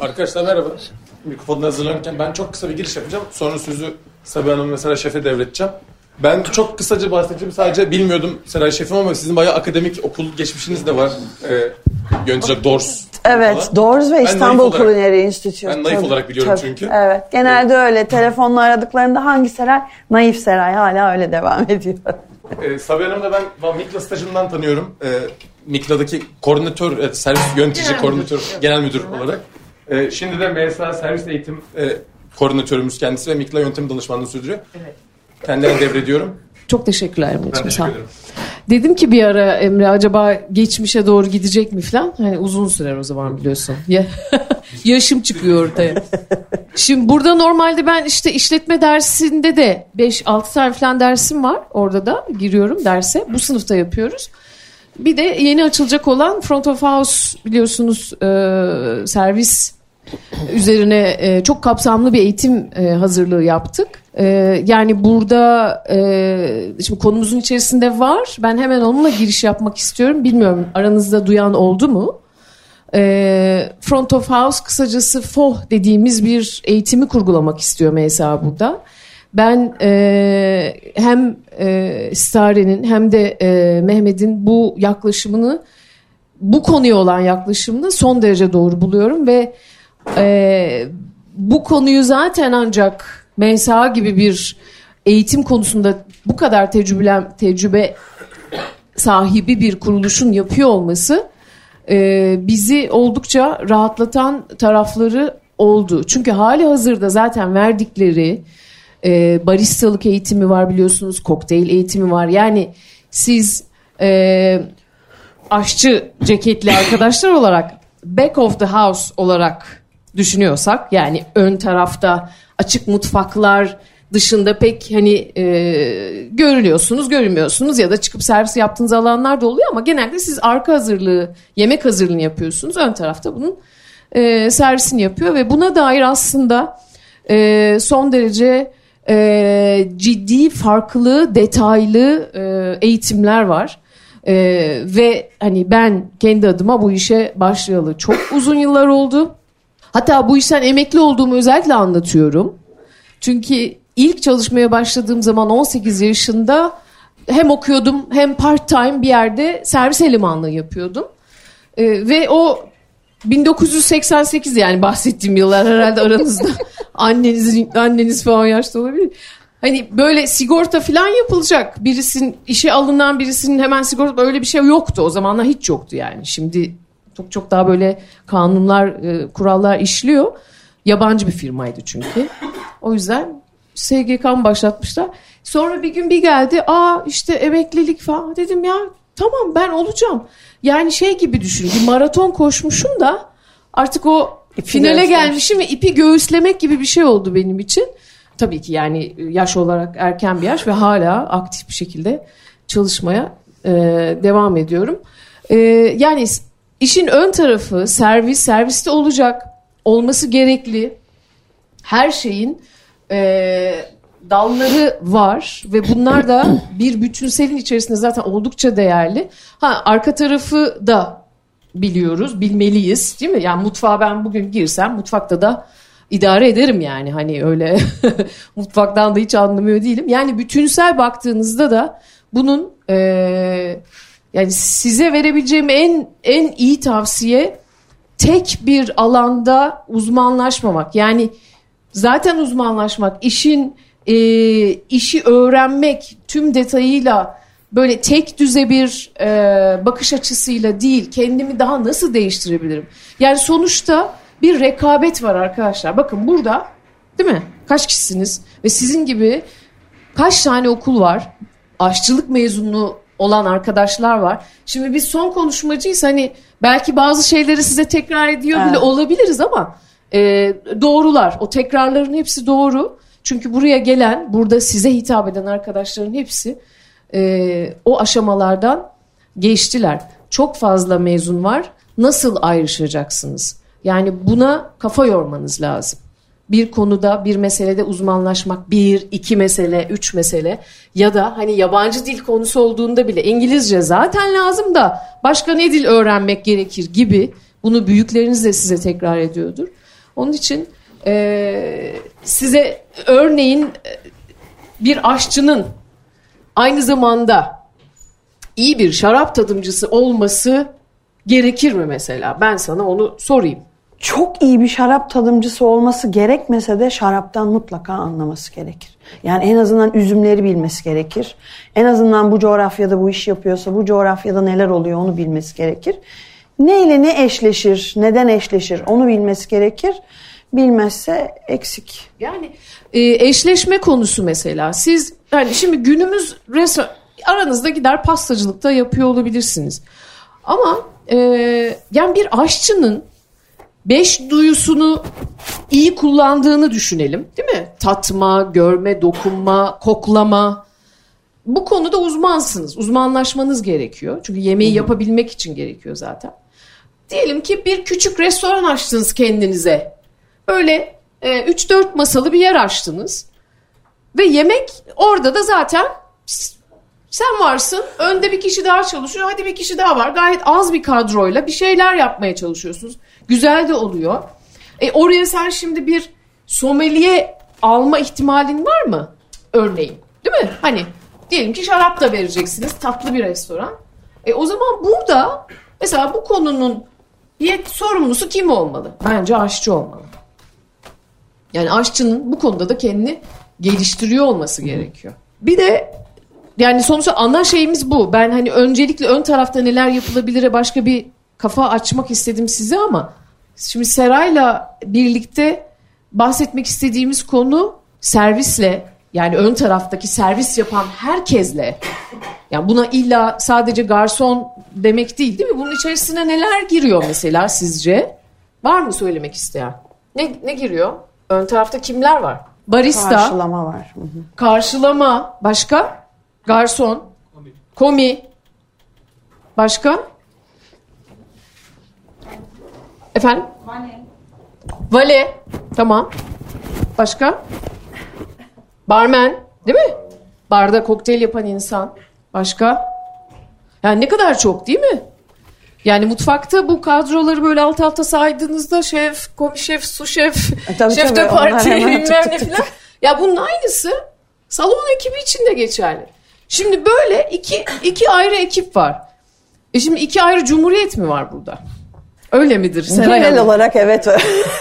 Arkadaşlar merhaba. Mikrofonu hazırlanırken ben çok kısa bir giriş yapacağım. Sonra sözü Sabiha Hanım mesela şefe devredeceğim. Ben çok kısaca bahsedeceğim. Sadece bilmiyordum Seray Şefim ama sizin bayağı akademik okul geçmişiniz de var. Ee, yönetecek Doors. Evet, falan. Doors ve İstanbul Culinary Institute. Ben naif Tabii, olarak biliyorum tabii. çünkü. Evet, genelde öyle. Telefonla aradıklarında hangi Seray? Naif Seray hala öyle devam ediyor. Ee, Sabiha Hanım'ı da ben Mikla stajından tanıyorum. Ee, Mikla'daki koordinatör, evet, servis yönetici koordinatör, genel müdür olarak. Ee, şimdi de MSA servis eğitim e, koordinatörümüz kendisi ve Mikla yöntem danışmanlığı sürdürüyor. Kendilerine devrediyorum. Çok teşekkürler Ben Emre'ciğim. Sağ teşekkür ederim. Dedim ki bir ara Emre acaba geçmişe doğru gidecek mi falan. Hani uzun sürer o zaman biliyorsun. Ya, yaşım çıkıyor ortaya. Şimdi burada normalde ben işte işletme dersinde de 5-6 tane falan dersim var. Orada da giriyorum derse. Bu sınıfta yapıyoruz. Bir de yeni açılacak olan Front of House biliyorsunuz e, servis üzerine e, çok kapsamlı bir eğitim e, hazırlığı yaptık. E, yani burada e, şimdi konumuzun içerisinde var. Ben hemen onunla giriş yapmak istiyorum. Bilmiyorum aranızda duyan oldu mu? E, Front of House kısacası FOH dediğimiz bir eğitimi kurgulamak istiyor mesela burada. Ben e, hem e, Stare'nin hem de e, Mehmet'in bu yaklaşımını bu konuya olan yaklaşımını son derece doğru buluyorum ve e, bu konuyu zaten ancak MSA gibi bir eğitim konusunda bu kadar tecrübe, tecrübe sahibi bir kuruluşun yapıyor olması e, bizi oldukça rahatlatan tarafları oldu. Çünkü hali hazırda zaten verdikleri e, baristalık eğitimi var biliyorsunuz, kokteyl eğitimi var. Yani siz e, aşçı ceketli arkadaşlar olarak back of the house olarak düşünüyorsak yani ön tarafta açık mutfaklar dışında pek hani e, görülüyorsunuz görünmüyorsunuz ya da çıkıp servis yaptığınız alanlar da oluyor ama genelde siz arka hazırlığı yemek hazırlığını yapıyorsunuz ön tarafta bunun e, servisini yapıyor ve buna dair aslında e, son derece e, ciddi farklı detaylı e, eğitimler var. Ee, ve hani ben kendi adıma bu işe başlayalı çok uzun yıllar oldu. Hatta bu işten emekli olduğumu özellikle anlatıyorum. Çünkü ilk çalışmaya başladığım zaman 18 yaşında hem okuyordum hem part time bir yerde servis elemanlığı yapıyordum. Ee, ve o 1988 yani bahsettiğim yıllar herhalde aranızda annenizin anneniz falan yaşta olabilir. Hani böyle sigorta falan yapılacak. Birisinin işe alınan birisinin hemen sigorta öyle bir şey yoktu. O zamanlar hiç yoktu yani. Şimdi çok çok daha böyle kanunlar, e, kurallar işliyor. Yabancı bir firmaydı çünkü. O yüzden SGK'mı başlatmışlar. Sonra bir gün bir geldi. Aa işte emeklilik falan. Dedim ya tamam ben olacağım. Yani şey gibi düşün. Bir maraton koşmuşum da artık o İpi finale göğüslemiş. gelmişim ve ipi göğüslemek gibi bir şey oldu benim için. Tabii ki yani yaş olarak erken bir yaş ve hala aktif bir şekilde çalışmaya e, devam ediyorum. E, yani işin ön tarafı servis, serviste olacak, olması gerekli her şeyin e, dalları var ve bunlar da bir bütünselin içerisinde zaten oldukça değerli. Ha arka tarafı da biliyoruz, bilmeliyiz değil mi? Yani mutfağa ben bugün girsem mutfakta da idare ederim yani hani öyle mutfaktan da hiç anlamıyor değilim. Yani bütünsel baktığınızda da bunun e, yani size verebileceğim en en iyi tavsiye tek bir alanda uzmanlaşmamak. Yani zaten uzmanlaşmak, işin e, işi öğrenmek tüm detayıyla böyle tek düze bir e, bakış açısıyla değil, kendimi daha nasıl değiştirebilirim? Yani sonuçta bir rekabet var arkadaşlar. Bakın burada değil mi? Kaç kişisiniz? Ve sizin gibi kaç tane okul var? Aşçılık mezunu olan arkadaşlar var. Şimdi biz son konuşmacıyız hani belki bazı şeyleri size tekrar ediyor bile Evet. olabiliriz ama e, doğrular. O tekrarların hepsi doğru. Çünkü buraya gelen, burada size hitap eden arkadaşların hepsi e, o aşamalardan geçtiler. Çok fazla mezun var. Nasıl ayrışacaksınız? Yani buna kafa yormanız lazım. Bir konuda, bir meselede uzmanlaşmak, bir, iki mesele, üç mesele ya da hani yabancı dil konusu olduğunda bile İngilizce zaten lazım da başka ne dil öğrenmek gerekir gibi Bunu büyükleriniz de size tekrar ediyordur. Onun için e, size örneğin e, bir aşçının aynı zamanda iyi bir şarap tadımcısı olması gerekir mi mesela? Ben sana onu sorayım. Çok iyi bir şarap tadımcısı olması gerekmese de şaraptan mutlaka anlaması gerekir. Yani en azından üzümleri bilmesi gerekir. En azından bu coğrafyada bu iş yapıyorsa bu coğrafyada neler oluyor onu bilmesi gerekir. Ne ile ne eşleşir, neden eşleşir onu bilmesi gerekir. Bilmezse eksik. Yani e, eşleşme konusu mesela. Siz hani şimdi günümüz restoran aranızda gider pastacılıkta yapıyor olabilirsiniz. Ama e, yani bir aşçının beş duyusunu iyi kullandığını düşünelim değil mi? Tatma, görme, dokunma, koklama. Bu konuda uzmansınız. Uzmanlaşmanız gerekiyor. Çünkü yemeği yapabilmek için gerekiyor zaten. Diyelim ki bir küçük restoran açtınız kendinize. Böyle e, 3-4 masalı bir yer açtınız. Ve yemek orada da zaten sen varsın. Önde bir kişi daha çalışıyor. Hadi bir kişi daha var. Gayet az bir kadroyla bir şeyler yapmaya çalışıyorsunuz. Güzel de oluyor. E, oraya sen şimdi bir sommelier alma ihtimalin var mı? Örneğin. Değil mi? Hani diyelim ki şarap da vereceksiniz. Tatlı bir restoran. E, o zaman burada mesela bu konunun yet sorumlusu kim olmalı? Bence aşçı olmalı. Yani aşçının bu konuda da kendini geliştiriyor olması gerekiyor. Bir de yani sonuçta ana şeyimiz bu. Ben hani öncelikle ön tarafta neler yapılabilire başka bir kafa açmak istedim size ama şimdi Seray'la birlikte bahsetmek istediğimiz konu servisle yani ön taraftaki servis yapan herkesle yani buna illa sadece garson demek değil değil mi? Bunun içerisine neler giriyor mesela sizce? Var mı söylemek isteyen? Ne, ne giriyor? Ön tarafta kimler var? Barista, Karşılama var. Hı hı. karşılama, başka? Garson, komi, başka? Efendim? Vale. Tamam. Başka? Barmen, değil mi? Barda kokteyl yapan insan. Başka? Yani ne kadar çok değil mi? Yani mutfakta bu kadroları böyle alt alta saydığınızda şef, komi şef, su şef, E, tabii, şef tabii. de parti hemen bilmem ne filan. Ya bunun aynısı salon ekibi için de geçerli. Şimdi böyle iki, iki ayrı ekip var. E şimdi iki ayrı cumhuriyet mi var burada? Öyle midir Seray Genel Hanım? olarak evet.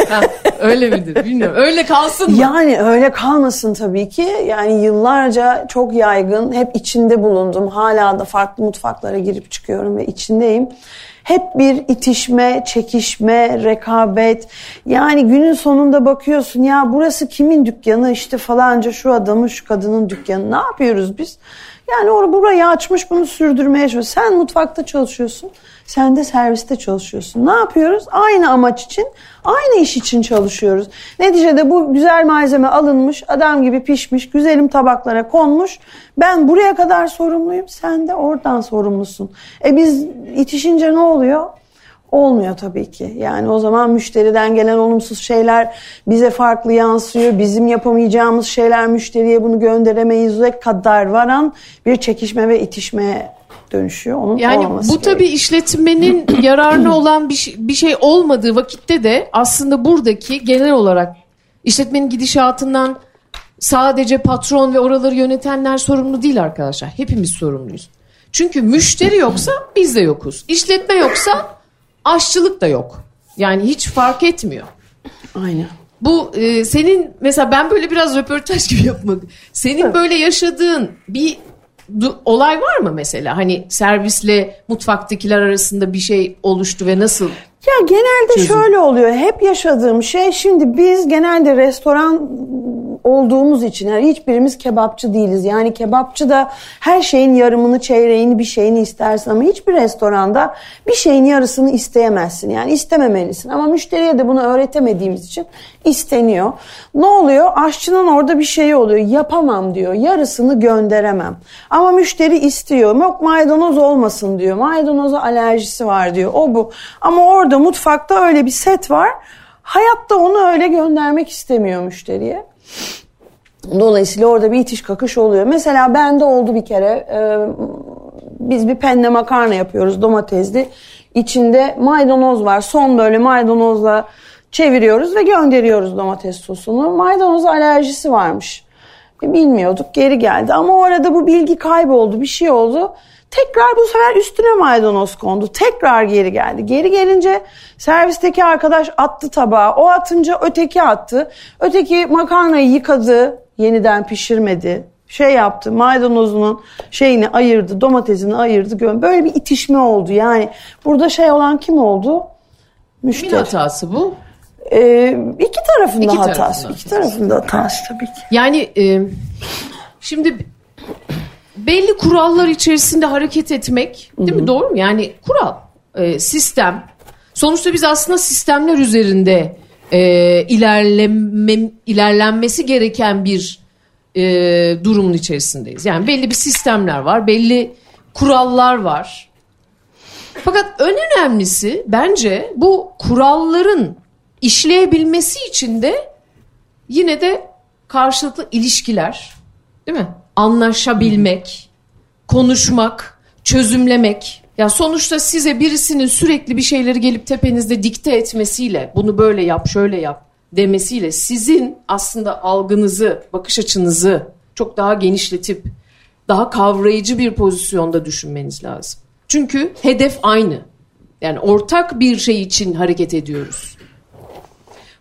Ha, öyle midir bilmiyorum. Öyle kalsın mı? Yani öyle kalmasın tabii ki. Yani yıllarca çok yaygın, hep içinde bulundum. Hala da farklı mutfaklara girip çıkıyorum ve içindeyim. Hep bir itişme, çekişme, rekabet. Yani günün sonunda bakıyorsun ya burası kimin dükkanı işte falanca şu adamın şu kadının dükkanı. Ne yapıyoruz biz? Yani orada burayı açmış bunu sürdürmeye çalışıyor. Sen mutfakta çalışıyorsun. Sen de serviste çalışıyorsun. Ne yapıyoruz? Aynı amaç için, aynı iş için çalışıyoruz. Neticede bu güzel malzeme alınmış, adam gibi pişmiş, güzelim tabaklara konmuş. Ben buraya kadar sorumluyum, sen de oradan sorumlusun. E biz itişince ne oluyor? Olmuyor tabii ki. Yani o zaman müşteriden gelen olumsuz şeyler bize farklı yansıyor. Bizim yapamayacağımız şeyler müşteriye bunu gönderemeyiz kadar varan bir çekişme ve itişmeye dönüşüyor. Onun Yani bu tabii işletmenin yararına olan bir şey, bir şey olmadığı vakitte de aslında buradaki genel olarak işletmenin gidişatından sadece patron ve oraları yönetenler sorumlu değil arkadaşlar. Hepimiz sorumluyuz. Çünkü müşteri yoksa biz de yokuz. İşletme yoksa aşçılık da yok. Yani hiç fark etmiyor. Aynen. Bu e, senin mesela ben böyle biraz röportaj gibi yapmak. Senin böyle yaşadığın bir du- olay var mı mesela? Hani servisle mutfaktakiler arasında bir şey oluştu ve nasıl? Ya genelde şöyle oluyor. Hep yaşadığım şey şimdi biz genelde restoran olduğumuz için yani hiçbirimiz kebapçı değiliz. Yani kebapçı da her şeyin yarımını, çeyreğini, bir şeyini istersin ama hiçbir restoranda bir şeyin yarısını isteyemezsin. Yani istememelisin ama müşteriye de bunu öğretemediğimiz için isteniyor. Ne oluyor? Aşçının orada bir şeyi oluyor. Yapamam diyor. Yarısını gönderemem. Ama müşteri istiyor. Yok maydanoz olmasın diyor. Maydanoza alerjisi var diyor. O bu. Ama orada mutfakta öyle bir set var. Hayatta onu öyle göndermek istemiyor müşteriye. Dolayısıyla orada bir itiş kakış oluyor. Mesela bende oldu bir kere. e, biz bir penne makarna yapıyoruz domatesli. İçinde maydanoz var. Son böyle maydanozla çeviriyoruz ve gönderiyoruz domates sosunu. Maydanoz alerjisi varmış. Bilmiyorduk geri geldi ama o arada bu bilgi kayboldu bir şey oldu. Tekrar bu sefer üstüne maydanoz kondu. Tekrar geri geldi. Geri gelince servisteki arkadaş attı tabağa. O atınca öteki attı. Öteki makarnayı yıkadı. Yeniden pişirmedi. Şey yaptı maydanozunun şeyini ayırdı. Domatesini ayırdı. Böyle bir itişme oldu. Yani burada şey olan kim oldu? Müşteri. Kimin hatası bu? Ee, iki tarafında iki hatası. Tarafında. İki tarafında hatası tabii ki. Yani e, şimdi belli kurallar içerisinde hareket etmek değil Hı-hı. mi? Doğru mu? Yani kural, e, sistem. Sonuçta biz aslında sistemler üzerinde e, ilerleme, ilerlenmesi gereken bir e, durumun içerisindeyiz. Yani belli bir sistemler var, belli kurallar var. Fakat en önemlisi bence bu kuralların işleyebilmesi için de yine de karşılıklı ilişkiler değil mi? Anlaşabilmek, konuşmak, çözümlemek. Ya sonuçta size birisinin sürekli bir şeyleri gelip tepenizde dikte etmesiyle bunu böyle yap, şöyle yap demesiyle sizin aslında algınızı, bakış açınızı çok daha genişletip daha kavrayıcı bir pozisyonda düşünmeniz lazım. Çünkü hedef aynı. Yani ortak bir şey için hareket ediyoruz.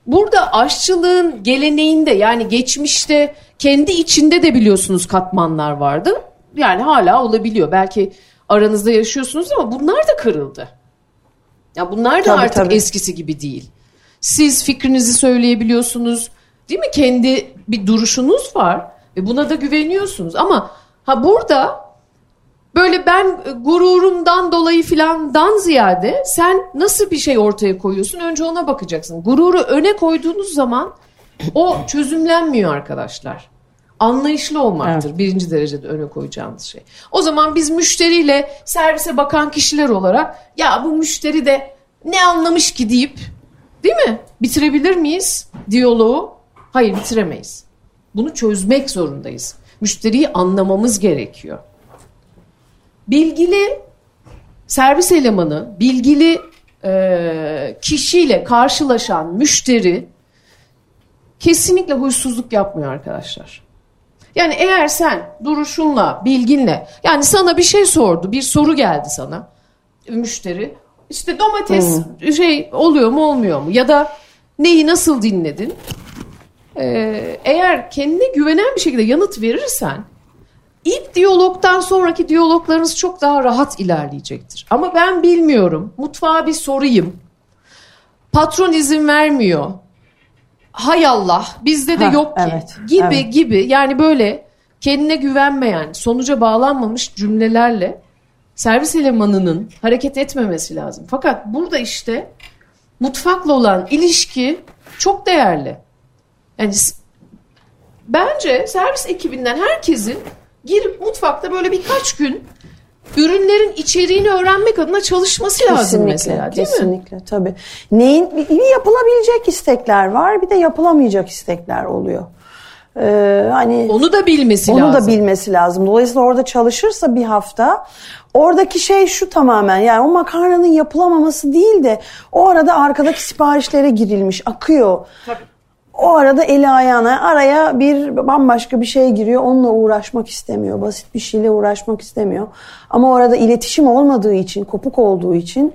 Burada aşçılığın geleneğinde yani geçmişte kendi içinde de biliyorsunuz katmanlar vardı. Yani hala olabiliyor. Belki aranızda yaşıyorsunuz ama bunlar da kırıldı. Ya bunlar da tabii, artık tabii. eskisi gibi değil. Siz fikrinizi söyleyebiliyorsunuz. Değil mi? Kendi bir duruşunuz var ve buna da güveniyorsunuz. Ama ha burada böyle ben gururumdan dolayı filandan ziyade sen nasıl bir şey ortaya koyuyorsun önce ona bakacaksın. Gururu öne koyduğunuz zaman o çözümlenmiyor arkadaşlar. Anlayışlı olmaktır evet. birinci derecede öne koyacağımız şey. O zaman biz müşteriyle servise bakan kişiler olarak ya bu müşteri de ne anlamış ki deyip değil mi bitirebilir miyiz diyaloğu? Hayır bitiremeyiz. Bunu çözmek zorundayız. Müşteriyi anlamamız gerekiyor bilgili servis elemanı, bilgili e, kişiyle karşılaşan müşteri kesinlikle huysuzluk yapmıyor arkadaşlar. Yani eğer sen duruşunla, bilginle, yani sana bir şey sordu, bir soru geldi sana müşteri. İşte domates hmm. şey oluyor mu olmuyor mu ya da neyi nasıl dinledin? Ee, eğer kendine güvenen bir şekilde yanıt verirsen İlk diyalogdan sonraki diyaloglarınız çok daha rahat ilerleyecektir. Ama ben bilmiyorum. Mutfağa bir sorayım. Patron izin vermiyor. Hay Allah bizde de ha, yok ki evet, gibi evet. gibi yani böyle kendine güvenmeyen sonuca bağlanmamış cümlelerle servis elemanının hareket etmemesi lazım. Fakat burada işte mutfakla olan ilişki çok değerli. Yani bence servis ekibinden herkesin girip mutfakta böyle birkaç gün ürünlerin içeriğini öğrenmek adına çalışması kesinlikle, lazım mesela değil kesinlikle, mi? Kesinlikle tabii. Neyin bir yapılabilecek istekler var bir de yapılamayacak istekler oluyor. Ee, hani onu da bilmesi onu lazım. Onu da bilmesi lazım. Dolayısıyla orada çalışırsa bir hafta oradaki şey şu tamamen yani o makarnanın yapılamaması değil de o arada arkadaki siparişlere girilmiş akıyor. Tabii. O arada eli ayağına araya bir bambaşka bir şey giriyor. Onunla uğraşmak istemiyor. Basit bir şeyle uğraşmak istemiyor. Ama orada iletişim olmadığı için, kopuk olduğu için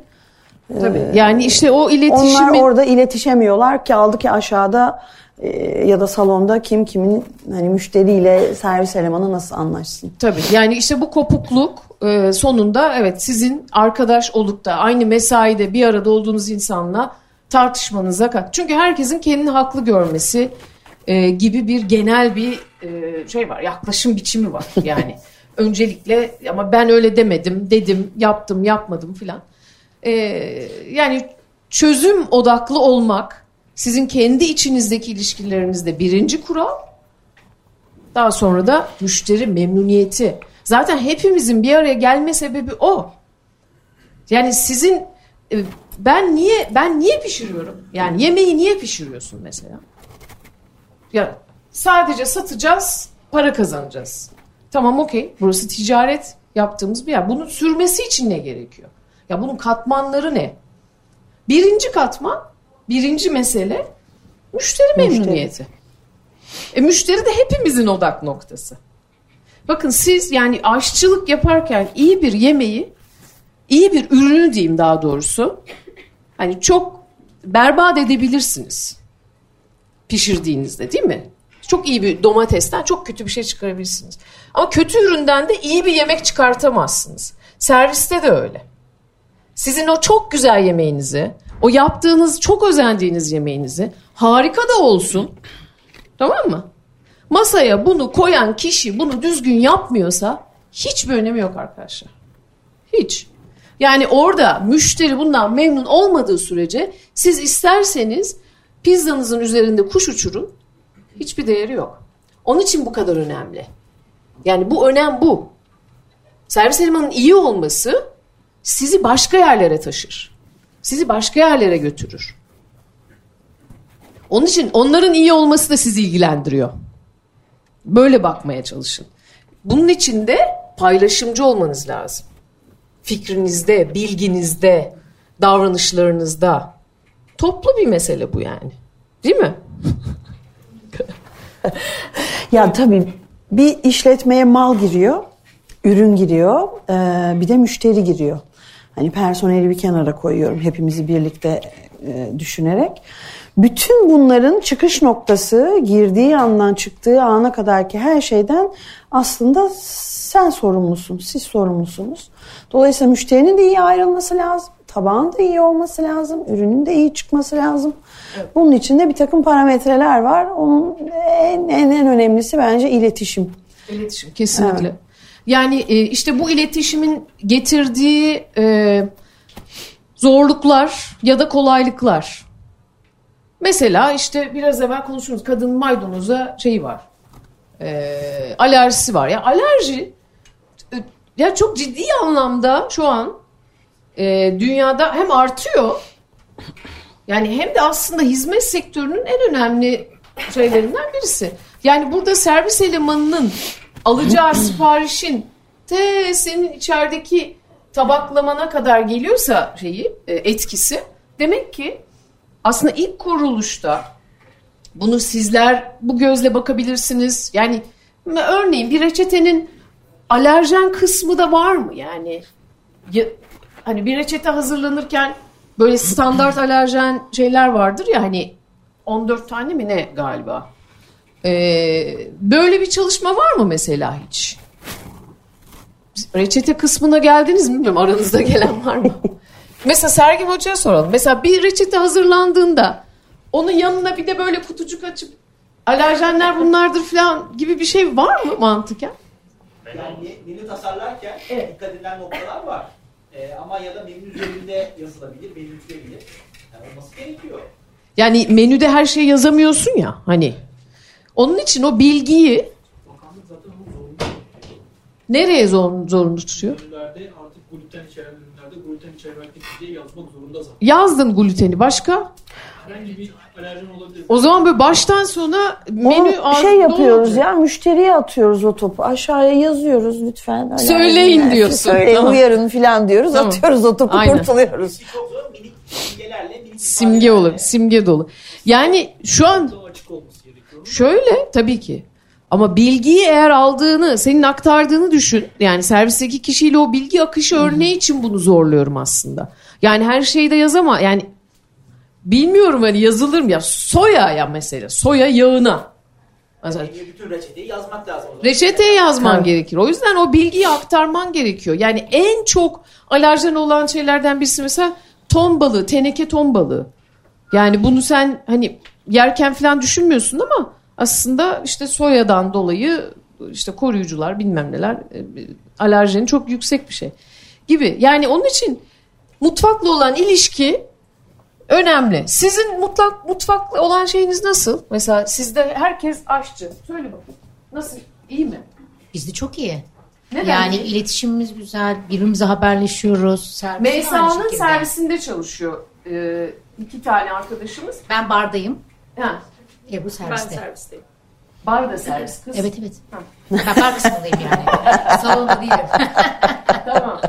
Tabii. E, yani işte o iletişimi... Onlar orada iletişemiyorlar. ki aldı ki aşağıda e, ya da salonda kim kimin hani müşteriyle servis elemanı nasıl anlaşsın? Tabii. Yani işte bu kopukluk e, sonunda evet sizin arkadaş olup da aynı mesaide bir arada olduğunuz insanla tartışmanıza kat. Çünkü herkesin kendini haklı görmesi e, gibi bir genel bir e, şey var. Yaklaşım biçimi var yani. Öncelikle ama ben öyle demedim, dedim, yaptım, yapmadım filan. E, yani çözüm odaklı olmak sizin kendi içinizdeki ilişkilerinizde birinci kural. Daha sonra da müşteri memnuniyeti. Zaten hepimizin bir araya gelme sebebi o. Yani sizin e, ben niye ben niye pişiriyorum? Yani yemeği niye pişiriyorsun mesela? Ya sadece satacağız, para kazanacağız. Tamam okey. Burası ticaret yaptığımız bir yer. Bunun sürmesi için ne gerekiyor? Ya bunun katmanları ne? Birinci katman, birinci mesele müşteri memnuniyeti. E, müşteri de hepimizin odak noktası. Bakın siz yani aşçılık yaparken iyi bir yemeği, iyi bir ürünü diyeyim daha doğrusu, hani çok berbat edebilirsiniz pişirdiğinizde değil mi? Çok iyi bir domatesten çok kötü bir şey çıkarabilirsiniz. Ama kötü üründen de iyi bir yemek çıkartamazsınız. Serviste de öyle. Sizin o çok güzel yemeğinizi, o yaptığınız çok özendiğiniz yemeğinizi harika da olsun. Tamam mı? Masaya bunu koyan kişi bunu düzgün yapmıyorsa hiçbir önemi yok arkadaşlar. Hiç. Yani orada müşteri bundan memnun olmadığı sürece siz isterseniz pizzanızın üzerinde kuş uçurun hiçbir değeri yok. Onun için bu kadar önemli. Yani bu önem bu. Servis elemanının iyi olması sizi başka yerlere taşır. Sizi başka yerlere götürür. Onun için onların iyi olması da sizi ilgilendiriyor. Böyle bakmaya çalışın. Bunun için de paylaşımcı olmanız lazım. Fikrinizde, bilginizde, davranışlarınızda. Toplu bir mesele bu yani. Değil mi? Ya tabii bir işletmeye mal giriyor, ürün giriyor, e, bir de müşteri giriyor. Hani personeli bir kenara koyuyorum hepimizi birlikte e, düşünerek. Bütün bunların çıkış noktası girdiği andan çıktığı ana kadarki her şeyden aslında sen sorumlusun, siz sorumlusunuz. Dolayısıyla müşterinin de iyi ayrılması lazım, tabağın da iyi olması lazım, ürünün de iyi çıkması lazım. Bunun içinde bir takım parametreler var. Onun en, en, en önemlisi bence iletişim. İletişim kesinlikle. Yani e, işte bu iletişimin getirdiği e, zorluklar ya da kolaylıklar. Mesela işte biraz evvel konuşuyoruz kadın maydanoza şeyi var. E, alerjisi var. Ya alerji e, ya çok ciddi anlamda şu an e, dünyada hem artıyor yani hem de aslında hizmet sektörünün en önemli şeylerinden birisi. Yani burada servis elemanının alacağı siparişin te senin içerideki tabaklamana kadar geliyorsa şeyi e, etkisi demek ki aslında ilk kuruluşta bunu sizler bu gözle bakabilirsiniz. Yani örneğin bir reçetenin alerjen kısmı da var mı? Yani ya, hani bir reçete hazırlanırken böyle standart alerjen şeyler vardır ya hani 14 tane mi ne galiba? Ee, böyle bir çalışma var mı mesela hiç? Reçete kısmına geldiniz mi bilmiyorum aranızda gelen var mı? mesela Sergin Hoca'ya soralım. Mesela bir reçete hazırlandığında onun yanına bir de böyle kutucuk açıp alerjenler bunlardır falan gibi bir şey var mı mantıken? Yani menü tasarlarken Evet. dikkat edilen noktalar var. Ee, ama ya da menü üzerinde yazılabilir, belirtilebilir. Yani olması gerekiyor. Yani menüde her şeyi yazamıyorsun ya hani. Onun için o bilgiyi Bakanlık zaten onu zorunlu. nereye zor, zorunlu tutuyor? Ürünlerde artık gluten içeren ürünlerde gluten içermektedir diye yazmak zorunda zaten. Yazdın gluteni başka? Herhangi bir alerjen olabilir. O zaman böyle baştan sona menü Onu şey yapıyoruz ya müşteriye atıyoruz o topu. Aşağıya yazıyoruz lütfen. Öyle Söyleyin yani. diyorsun. Söyleyin Tamam. uyarın falan diyoruz. Tamam. Atıyoruz o topu Aynen. kurtuluyoruz. Minik simgelerle, minik Simge olur, simge dolu. Yani şu an şöyle tabii ki. Ama bilgiyi eğer aldığını, senin aktardığını düşün. Yani servisteki kişiyle o bilgi akışı örneği için bunu zorluyorum aslında. Yani her şeyi de yazama. Yani bilmiyorum hani yazılır mı ya? Soya ya mesela. Soya yağına. Mesela bütün reçeteyi yazmak lazım. Reçeteye yazman Tabii. gerekir. O yüzden o bilgiyi aktarman gerekiyor. Yani en çok alerjen olan şeylerden birisi mesela ton balığı, teneke ton balığı. Yani bunu sen hani yerken falan düşünmüyorsun ama aslında işte soyadan dolayı işte koruyucular bilmem neler e, alerjeni çok yüksek bir şey gibi. Yani onun için mutfakla olan ilişki önemli. Sizin mutlak mutfakla olan şeyiniz nasıl? Mesela sizde herkes aşçı. Söyle bakayım. Nasıl? İyi mi? Bizde çok iyi. Neden? Yani iletişimimiz güzel, birbirimize haberleşiyoruz. Servis Meysa'nın servisinde çalışıyor ee, iki tane arkadaşımız. Ben bardayım. Ha, Ebru serviste. servisteyim. Bar da servis kız. Evet evet. Ben bar kısmındayım yani. Salonda değilim. tamam.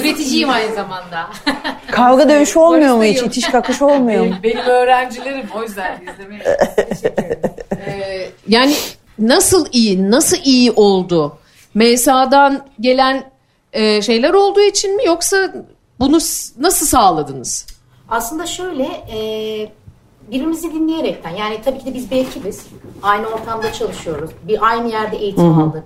Üreticiyim aynı zamanda. Kavga dövüşü olmuyor mu hiç? İtiş kakış olmuyor mu? Benim, öğrencilerim o yüzden izlemeye teşekkür ederim. Ee, yani nasıl iyi, nasıl iyi oldu? MSA'dan gelen e, şeyler olduğu için mi yoksa bunu nasıl sağladınız? Aslında şöyle e, birbirimizi dinleyerekten yani tabii ki de biz bir ekibiz. Aynı ortamda çalışıyoruz. Bir aynı yerde eğitim aldık.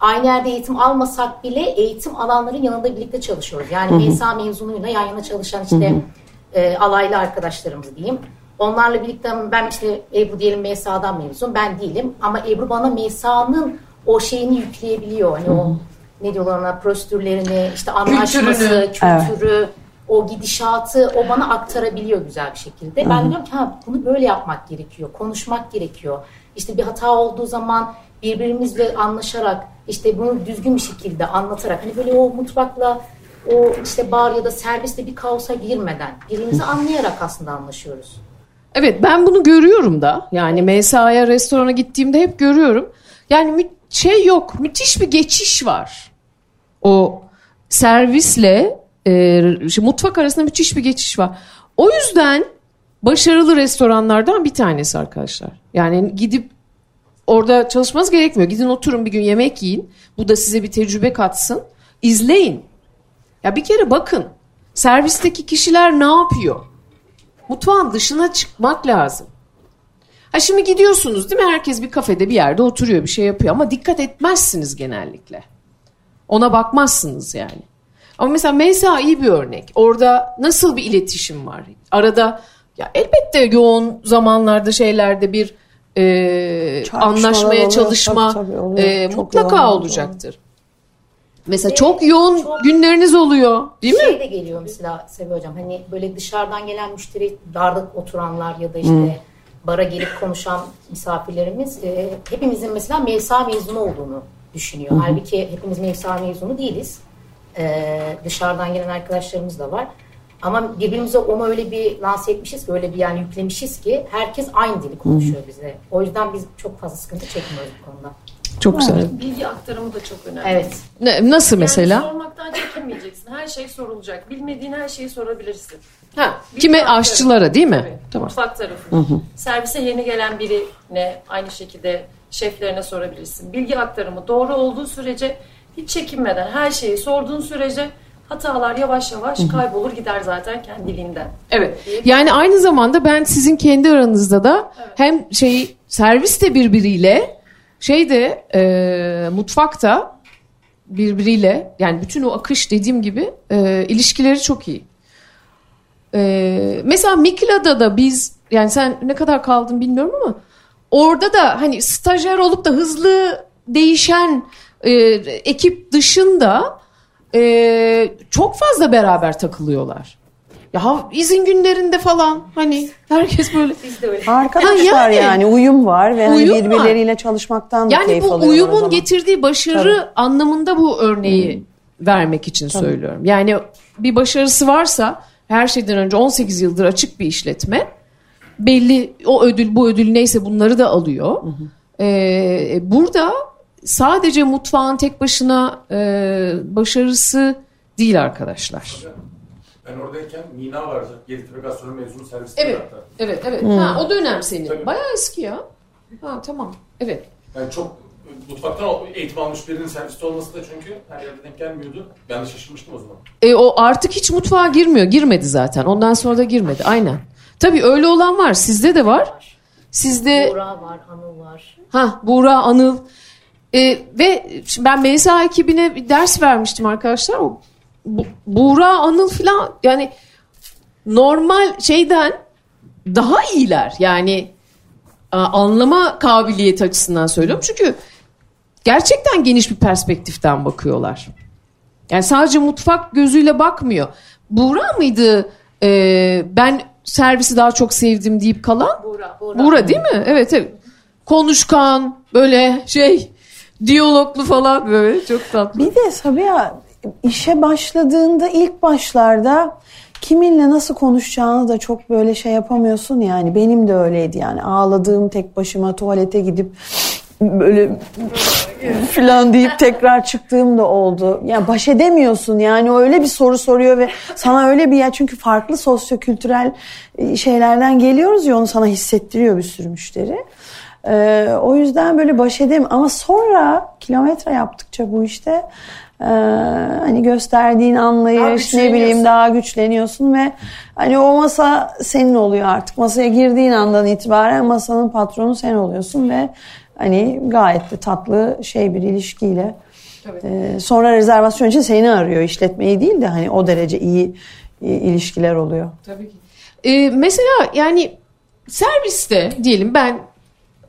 Aynı yerde eğitim almasak bile eğitim alanların yanında birlikte çalışıyoruz. Yani MSA mezunuyla yan yana çalışan işte e, alaylı arkadaşlarımız diyeyim. Onlarla birlikte ben işte Ebru diyelim MSA'dan mezun ben değilim ama Ebru bana MSA'nın o şeyini yükleyebiliyor. Hani o ne diyorlar ona prosedürlerini işte anlaşması, Kültürünü. kültürü, o gidişatı o bana aktarabiliyor güzel bir şekilde. Ben diyorum ki ha, bunu böyle yapmak gerekiyor, konuşmak gerekiyor. İşte bir hata olduğu zaman birbirimizle anlaşarak işte bunu düzgün bir şekilde anlatarak hani böyle o mutfakla o işte bar ya da serviste bir kaosa girmeden birbirimizi anlayarak aslında anlaşıyoruz. Evet ben bunu görüyorum da yani MSA'ya restorana gittiğimde hep görüyorum. Yani mü- şey yok müthiş bir geçiş var. O servisle e, mutfak arasında müthiş bir geçiş var. O yüzden başarılı restoranlardan bir tanesi arkadaşlar. Yani gidip orada çalışmanız gerekmiyor. Gidin oturun bir gün yemek yiyin. Bu da size bir tecrübe katsın. İzleyin. Ya bir kere bakın. Servisteki kişiler ne yapıyor? Mutfağın dışına çıkmak lazım. Ha şimdi gidiyorsunuz değil mi? Herkes bir kafede bir yerde oturuyor bir şey yapıyor ama dikkat etmezsiniz genellikle. Ona bakmazsınız yani. Ama mesela Meysa iyi bir örnek. Orada nasıl bir iletişim var? Arada ya elbette yoğun zamanlarda şeylerde bir e, anlaşmaya oluyor, çalışma tabii, tabii, oluyor. e, Çok mutlaka olacaktır. Mesela çok yoğun çok- günleriniz oluyor değil mi? Şey de geliyor mesela Sevi Hocam hani böyle dışarıdan gelen müşteri darda oturanlar ya da işte bara gelip konuşan misafirlerimiz e, hepimizin mesela mevsa mezunu olduğunu düşünüyor. Halbuki hepimiz mevsa mezunu değiliz. E, dışarıdan gelen arkadaşlarımız da var. Ama birbirimize onu öyle bir lanse etmişiz ki öyle bir yani yüklemişiz ki herkes aynı dili konuşuyor bize. O yüzden biz çok fazla sıkıntı çekmiyoruz bu konuda. Çok güzel. Bilgi aktarımı da çok önemli. Evet. Ne- nasıl mesela? Yani sormaktan çekinmeyeceksin. Her şey sorulacak. Bilmediğin her şeyi sorabilirsin. Ha, kime aşçılara değil mi? Tabii, Tamam. Mutfak tarafı. Servise yeni gelen birine aynı şekilde şeflerine sorabilirsin. Bilgi aktarımı doğru olduğu sürece hiç çekinmeden her şeyi sorduğun sürece hatalar yavaş yavaş kaybolur gider zaten kendiliğinden. Evet. Yani aynı zamanda ben sizin kendi aranızda da hem şey servis de birbiriyle şey de e, mutfakta birbiriyle yani bütün o akış dediğim gibi e, ilişkileri çok iyi. E, mesela Mikla'da da biz yani sen ne kadar kaldın bilmiyorum ama orada da hani stajyer olup da hızlı değişen e, ekip dışında e, çok fazla beraber takılıyorlar. Ya izin günlerinde falan hani herkes böyle Biz de öyle. Arkadaşlar Ha, yani. yani. uyum var ve hani Uyum var. birbirleriyle çalışmaktan da yani keyif bu alıyorlar o uyumun zaman. getirdiği başarı anlamında bu örneği vermek için söylüyorum. Yani bir başarısı varsa her şeyden önce 18 yıldır açık bir işletme belli o ödül bu ödül neyse bunları da alıyor. Ee, burada sadece mutfağın tek başına e, başarısı değil arkadaşlar. Ben oradayken Mina vardı. Yeditepe gastronomi mezunu serviste Evet. hatta. Evet, evet. Ha, o dönem senin. Tabii. Bayağı eski ya. Ha, tamam. Evet. Yani çok mutfaktan eğitim almış birinin serviste olması da çünkü her yerde denk gelmiyordu. Ben de şaşırmıştım o zaman. E, o artık hiç mutfağa girmiyor. Girmedi zaten. Ondan sonra da girmedi. Aynen. Tabii öyle olan var. Sizde de var. Sizde Buğra var, Anıl var. ha Buğra, Anıl E, ve ben MSA ekibine bir ders vermiştim arkadaşlar. O Bu- Buğra, Anıl falan yani normal şeyden daha iyiler. Yani a, anlama kabiliyeti açısından söylüyorum. Çünkü gerçekten geniş bir perspektiften bakıyorlar. Yani sadece mutfak gözüyle bakmıyor. Buğra mıydı? e, ben servisi daha çok sevdim deyip kalan. Buğra. Buğra değil mi? Evet evet. Konuşkan böyle şey diyaloglu falan böyle çok tatlı. Bir de Sabiha işe başladığında ilk başlarda kiminle nasıl konuşacağını da çok böyle şey yapamıyorsun yani. Benim de öyleydi yani. Ağladığım tek başıma tuvalete gidip böyle falan deyip tekrar çıktığım da oldu. Ya baş edemiyorsun yani öyle bir soru soruyor ve sana öyle bir ya çünkü farklı sosyokültürel şeylerden geliyoruz ya onu sana hissettiriyor bir sürü müşteri. Ee, o yüzden böyle baş edem ama sonra kilometre yaptıkça bu işte e, hani gösterdiğin anlayış ne bileyim daha güçleniyorsun ve hani o masa senin oluyor artık. Masaya girdiğin andan itibaren masanın patronu sen oluyorsun ve hani gayet de tatlı şey bir ilişkiyle. Ee, sonra rezervasyon için seni arıyor işletmeyi değil de hani o derece iyi, iyi ilişkiler oluyor. Tabii ki. Ee, mesela yani serviste diyelim ben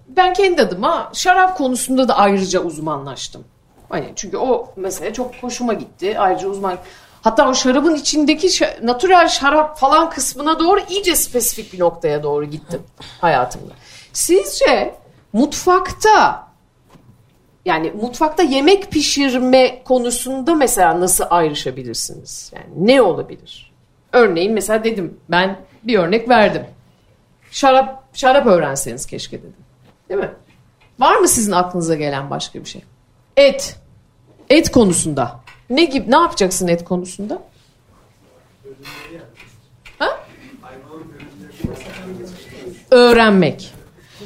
ben kendi adıma şarap konusunda da ayrıca uzmanlaştım. Hani çünkü o mesela çok hoşuma gitti. Ayrıca uzman hatta o şarabın içindeki natürel şarap falan kısmına doğru iyice spesifik bir noktaya doğru gittim hayatımda. Sizce mutfakta yani mutfakta yemek pişirme konusunda mesela nasıl ayrışabilirsiniz? Yani ne olabilir? Örneğin mesela dedim ben bir örnek verdim. Şarap şarap öğrenseniz keşke dedim. Değil mi? Var mı sizin aklınıza gelen başka bir şey? Et. Et konusunda. Ne gibi ne yapacaksın et konusunda? Ha? Öğrenmek.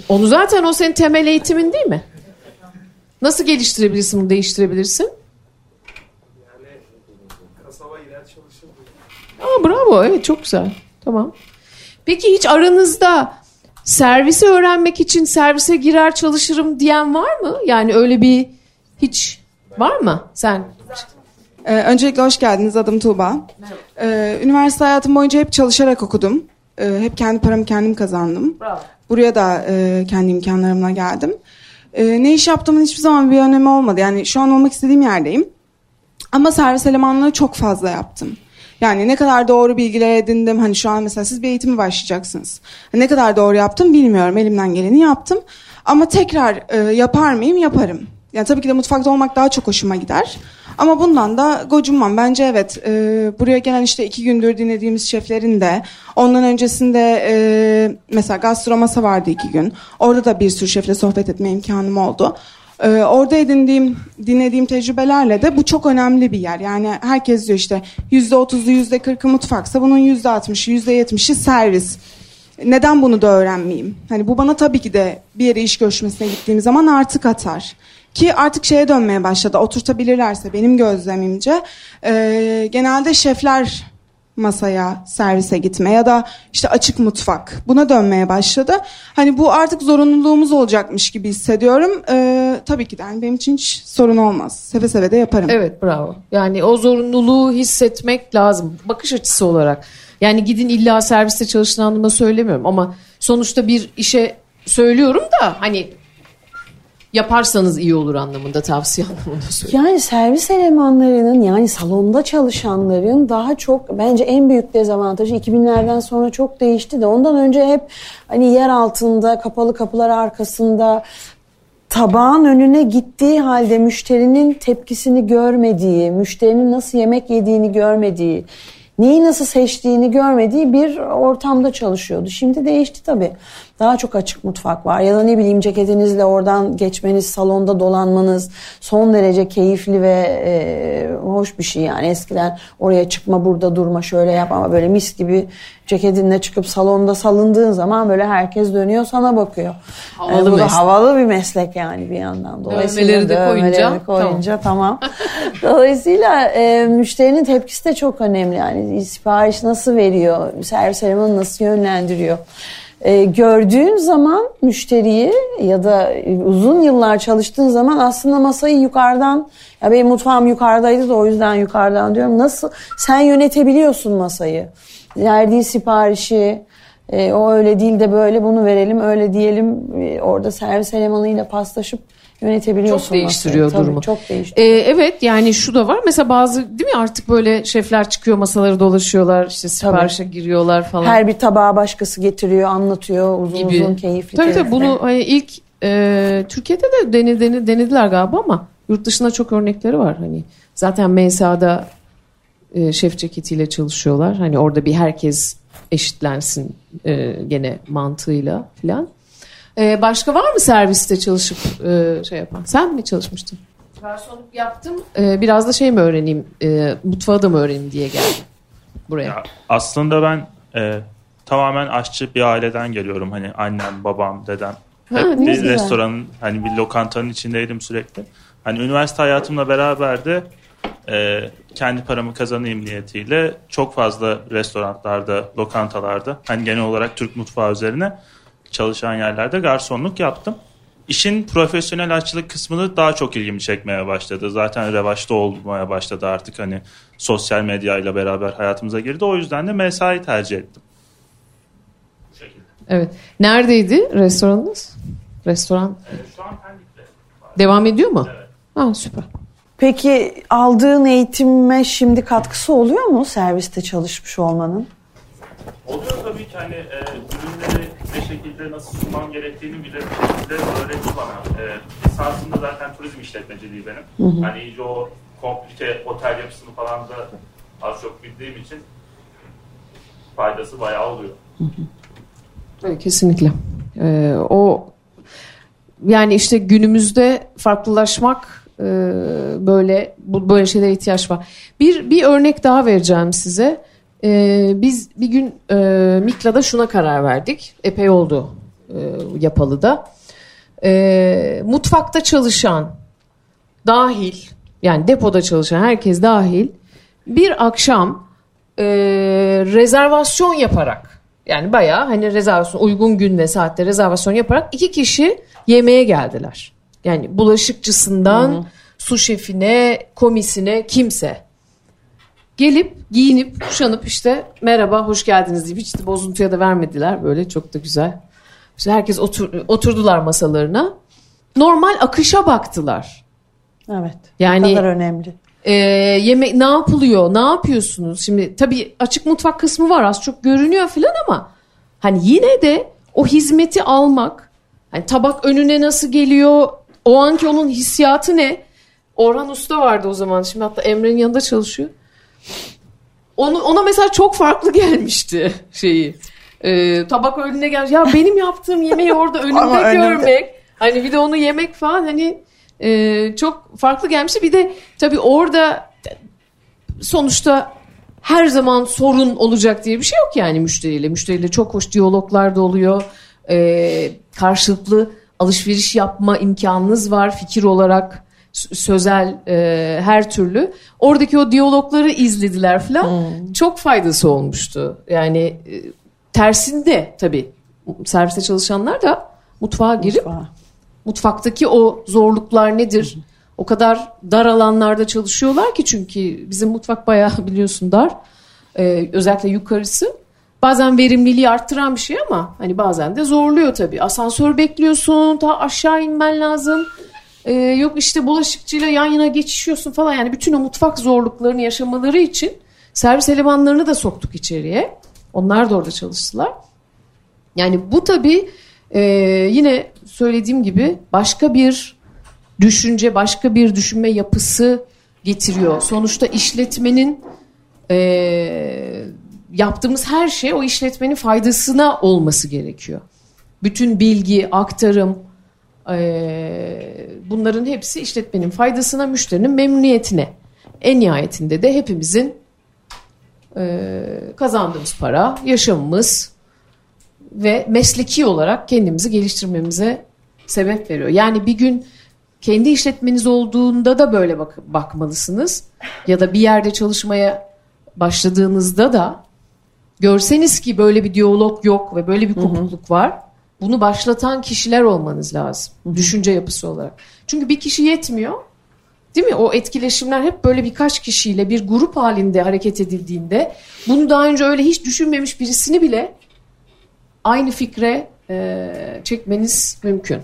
Onu zaten o senin temel eğitimin değil mi? Nasıl geliştirebilirsin, değiştirebilirsin? Aa, bravo, evet çok güzel. Tamam. Peki hiç aranızda servisi öğrenmek için servise girer çalışırım diyen var mı? Yani öyle bir hiç var mı? Sen Ee, öncelikle hoş geldiniz. Adım Tuğba. Ee, üniversite hayatım boyunca hep çalışarak okudum. Ee, hep kendi paramı kendim kazandım. Bravo. Buraya da e, kendi imkanlarımla geldim. Ee, ne iş yaptığımın hiçbir zaman bir önemi olmadı. Yani şu an olmak istediğim yerdeyim. Ama servis elemanlığı çok fazla yaptım. Yani ne kadar doğru bilgiler edindim. Hani şu an mesela siz bir eğitime başlayacaksınız. Ne kadar doğru yaptım bilmiyorum. Elimden geleni yaptım. Ama tekrar e, yapar mıyım? Yaparım. Yani tabii ki de mutfakta olmak daha çok hoşuma gider. Ama bundan da gocunmam. Bence evet e, buraya gelen işte iki gündür dinlediğimiz şeflerin de ondan öncesinde e, mesela gastromasa vardı iki gün. Orada da bir sürü şefle sohbet etme imkanım oldu. Ee, orada edindiğim, dinlediğim tecrübelerle de bu çok önemli bir yer. Yani herkes diyor işte yüzde otuzlu, yüzde kırkı mutfaksa bunun yüzde altmışı, yüzde yetmişi servis. Neden bunu da öğrenmeyeyim? Hani bu bana tabii ki de bir yere iş görüşmesine gittiğim zaman artık atar. Ki artık şeye dönmeye başladı. Oturtabilirlerse benim gözlemimce e, genelde şefler masaya, servise gitme ya da işte açık mutfak buna dönmeye başladı. Hani bu artık zorunluluğumuz olacakmış gibi hissediyorum. Ee, tabii ki de yani benim için hiç sorun olmaz. Seve seve de yaparım. Evet bravo. Yani o zorunluluğu hissetmek lazım. Bakış açısı olarak. Yani gidin illa serviste çalışın anlamında söylemiyorum ama sonuçta bir işe söylüyorum da hani yaparsanız iyi olur anlamında tavsiye anlamında söylüyorum. Yani servis elemanlarının yani salonda çalışanların daha çok bence en büyük dezavantajı 2000'lerden sonra çok değişti de ondan önce hep hani yer altında kapalı kapılar arkasında tabağın önüne gittiği halde müşterinin tepkisini görmediği, müşterinin nasıl yemek yediğini görmediği, neyi nasıl seçtiğini görmediği bir ortamda çalışıyordu. Şimdi değişti tabii. Daha çok açık mutfak var ya da ne bileyim ceketinizle oradan geçmeniz, salonda dolanmanız son derece keyifli ve e, hoş bir şey yani. Eskiden oraya çıkma burada durma şöyle yap ama böyle mis gibi ceketinle çıkıp salonda salındığın zaman böyle herkes dönüyor sana bakıyor. Havalı Yani bu da havalı bir meslek yani bir yandan. Dolayısıyla Dövmeleri de dövmeleri koyunca, koyunca tamam. Dolayısıyla e, müşterinin tepkisi de çok önemli. Yani sipariş nasıl veriyor, servis elemanı nasıl yönlendiriyor. E, gördüğün zaman müşteriyi ya da uzun yıllar çalıştığın zaman aslında masayı yukarıdan ya benim mutfağım yukarıdaydı da o yüzden yukarıdan diyorum. Nasıl sen yönetebiliyorsun masayı. Verdiği siparişi e, o öyle değil de böyle bunu verelim öyle diyelim E, orada servis elemanıyla paslaşıp yönetebiliyorsun Çok değiştiriyor masayı. Tabii, durumu. Çok değiştiriyor. Ee, evet yani şu da var. Mesela bazı değil mi artık böyle şefler çıkıyor masaları dolaşıyorlar. işte siparişe giriyorlar falan. Her bir tabağı başkası getiriyor, anlatıyor uzun gibi. uzun keyifli Tabii tabii bunu hani ilk e, Türkiye'de de dene, dene- denediler galiba ama yurt dışında çok örnekleri var. Hani zaten MSA'da e, şef ceketiyle çalışıyorlar. Hani orada bir herkes eşitlensin e, gene mantığıyla filan. Ee, başka var mı serviste çalışıp e, şey yapan? Sen mi çalışmıştın? Garsonluk yaptım. Ee, biraz da şey mi öğreneyim? E, mutfağı da mı öğreneyim diye geldim buraya. Ya, aslında ben e, tamamen aşçı bir aileden geliyorum. Hani annem, babam, dedem. Ha, Hep bir güzel. restoranın, hani bir lokantanın içindeydim sürekli. Hani üniversite hayatımla beraber de e, kendi paramı kazanayım niyetiyle çok fazla restoranlarda, lokantalarda, hani genel olarak Türk mutfağı üzerine çalışan yerlerde garsonluk yaptım. İşin profesyonel aşçılık kısmını daha çok ilgimi çekmeye başladı. Zaten revaçta olmaya başladı artık hani sosyal medyayla beraber hayatımıza girdi. O yüzden de mesai tercih ettim. Evet. Neredeydi restoranınız? Restoran Şu an Pendik'te. devam ediyor mu? Evet. Ha, süper. Peki aldığın eğitime şimdi katkısı oluyor mu serviste çalışmış olmanın? Oluyor tabii ki hani e, şekilde nasıl sunmam gerektiğini bile bir şekilde öğretti bana. E, esasında zaten turizm işletmeciliği benim. Hani iyice o komplike otel yapısını falan da az çok bildiğim için faydası bayağı oluyor. Evet, kesinlikle. Ee, o yani işte günümüzde farklılaşmak e, böyle bu böyle şeylere ihtiyaç var. Bir bir örnek daha vereceğim size. Ee, biz bir gün e, Mikla'da şuna karar verdik. Epey oldu e, yapalı da. Ee, mutfakta çalışan dahil yani depoda çalışan herkes dahil bir akşam e, rezervasyon yaparak yani bayağı hani rezervasyon uygun gün ve saatte rezervasyon yaparak iki kişi yemeğe geldiler. Yani bulaşıkçısından su şefine, komisine kimse. Gelip giyinip kuşanıp işte merhaba hoş geldiniz deyip hiç de bozuntuya da vermediler. Böyle çok da güzel. İşte herkes otur, oturdular masalarına. Normal akışa baktılar. Evet. Yani- Ne kadar önemli. Ee, yemek ne yapılıyor? Ne yapıyorsunuz? Şimdi tabii açık mutfak kısmı var. Az çok görünüyor falan ama hani yine de o hizmeti almak hani tabak önüne nasıl geliyor? O anki onun hissiyatı ne? Orhan Usta vardı o zaman. Şimdi hatta Emre'nin yanında çalışıyor. Onu, ona mesela çok farklı gelmişti şeyi. Ee, tabak önüne gel. Ya benim yaptığım yemeği orada önümde görmek. Hani bir de onu yemek falan hani e, çok farklı gelmişti. Bir de tabii orada sonuçta her zaman sorun olacak diye bir şey yok yani müşteriyle. Müşteriyle çok hoş diyaloglar da oluyor. Ee, karşılıklı alışveriş yapma imkanınız var fikir olarak sözel e, her türlü. Oradaki o diyalogları izlediler falan. Çok faydası olmuştu. Yani e, tersinde tabii serviste çalışanlar da mutfağa girip Mutfağa. mutfaktaki o zorluklar nedir? O kadar dar alanlarda çalışıyorlar ki çünkü bizim mutfak bayağı biliyorsun dar. Ee, özellikle yukarısı. Bazen verimliliği arttıran bir şey ama hani bazen de zorluyor tabii. Asansör bekliyorsun, ta aşağı inmen lazım. Ee, yok işte bulaşıkçıyla yan yana geçişiyorsun falan. Yani bütün o mutfak zorluklarını yaşamaları için servis elemanlarını da soktuk içeriye. Onlar da orada çalıştılar. Yani bu tabii e, yine söylediğim gibi başka bir düşünce, başka bir düşünme yapısı getiriyor. Sonuçta işletmenin e, yaptığımız her şey o işletmenin faydasına olması gerekiyor. Bütün bilgi, aktarım, e, bunların hepsi işletmenin faydasına, müşterinin memnuniyetine. En nihayetinde de hepimizin e, kazandığımız para, yaşamımız, ve mesleki olarak kendimizi geliştirmemize sebep veriyor. Yani bir gün kendi işletmeniz olduğunda da böyle bak bakmalısınız. Ya da bir yerde çalışmaya başladığınızda da görseniz ki böyle bir diyalog yok ve böyle bir kopukluk var. Bunu başlatan kişiler olmanız lazım. Düşünce yapısı olarak. Çünkü bir kişi yetmiyor. Değil mi? O etkileşimler hep böyle birkaç kişiyle bir grup halinde hareket edildiğinde bunu daha önce öyle hiç düşünmemiş birisini bile aynı fikre e, çekmeniz mümkün.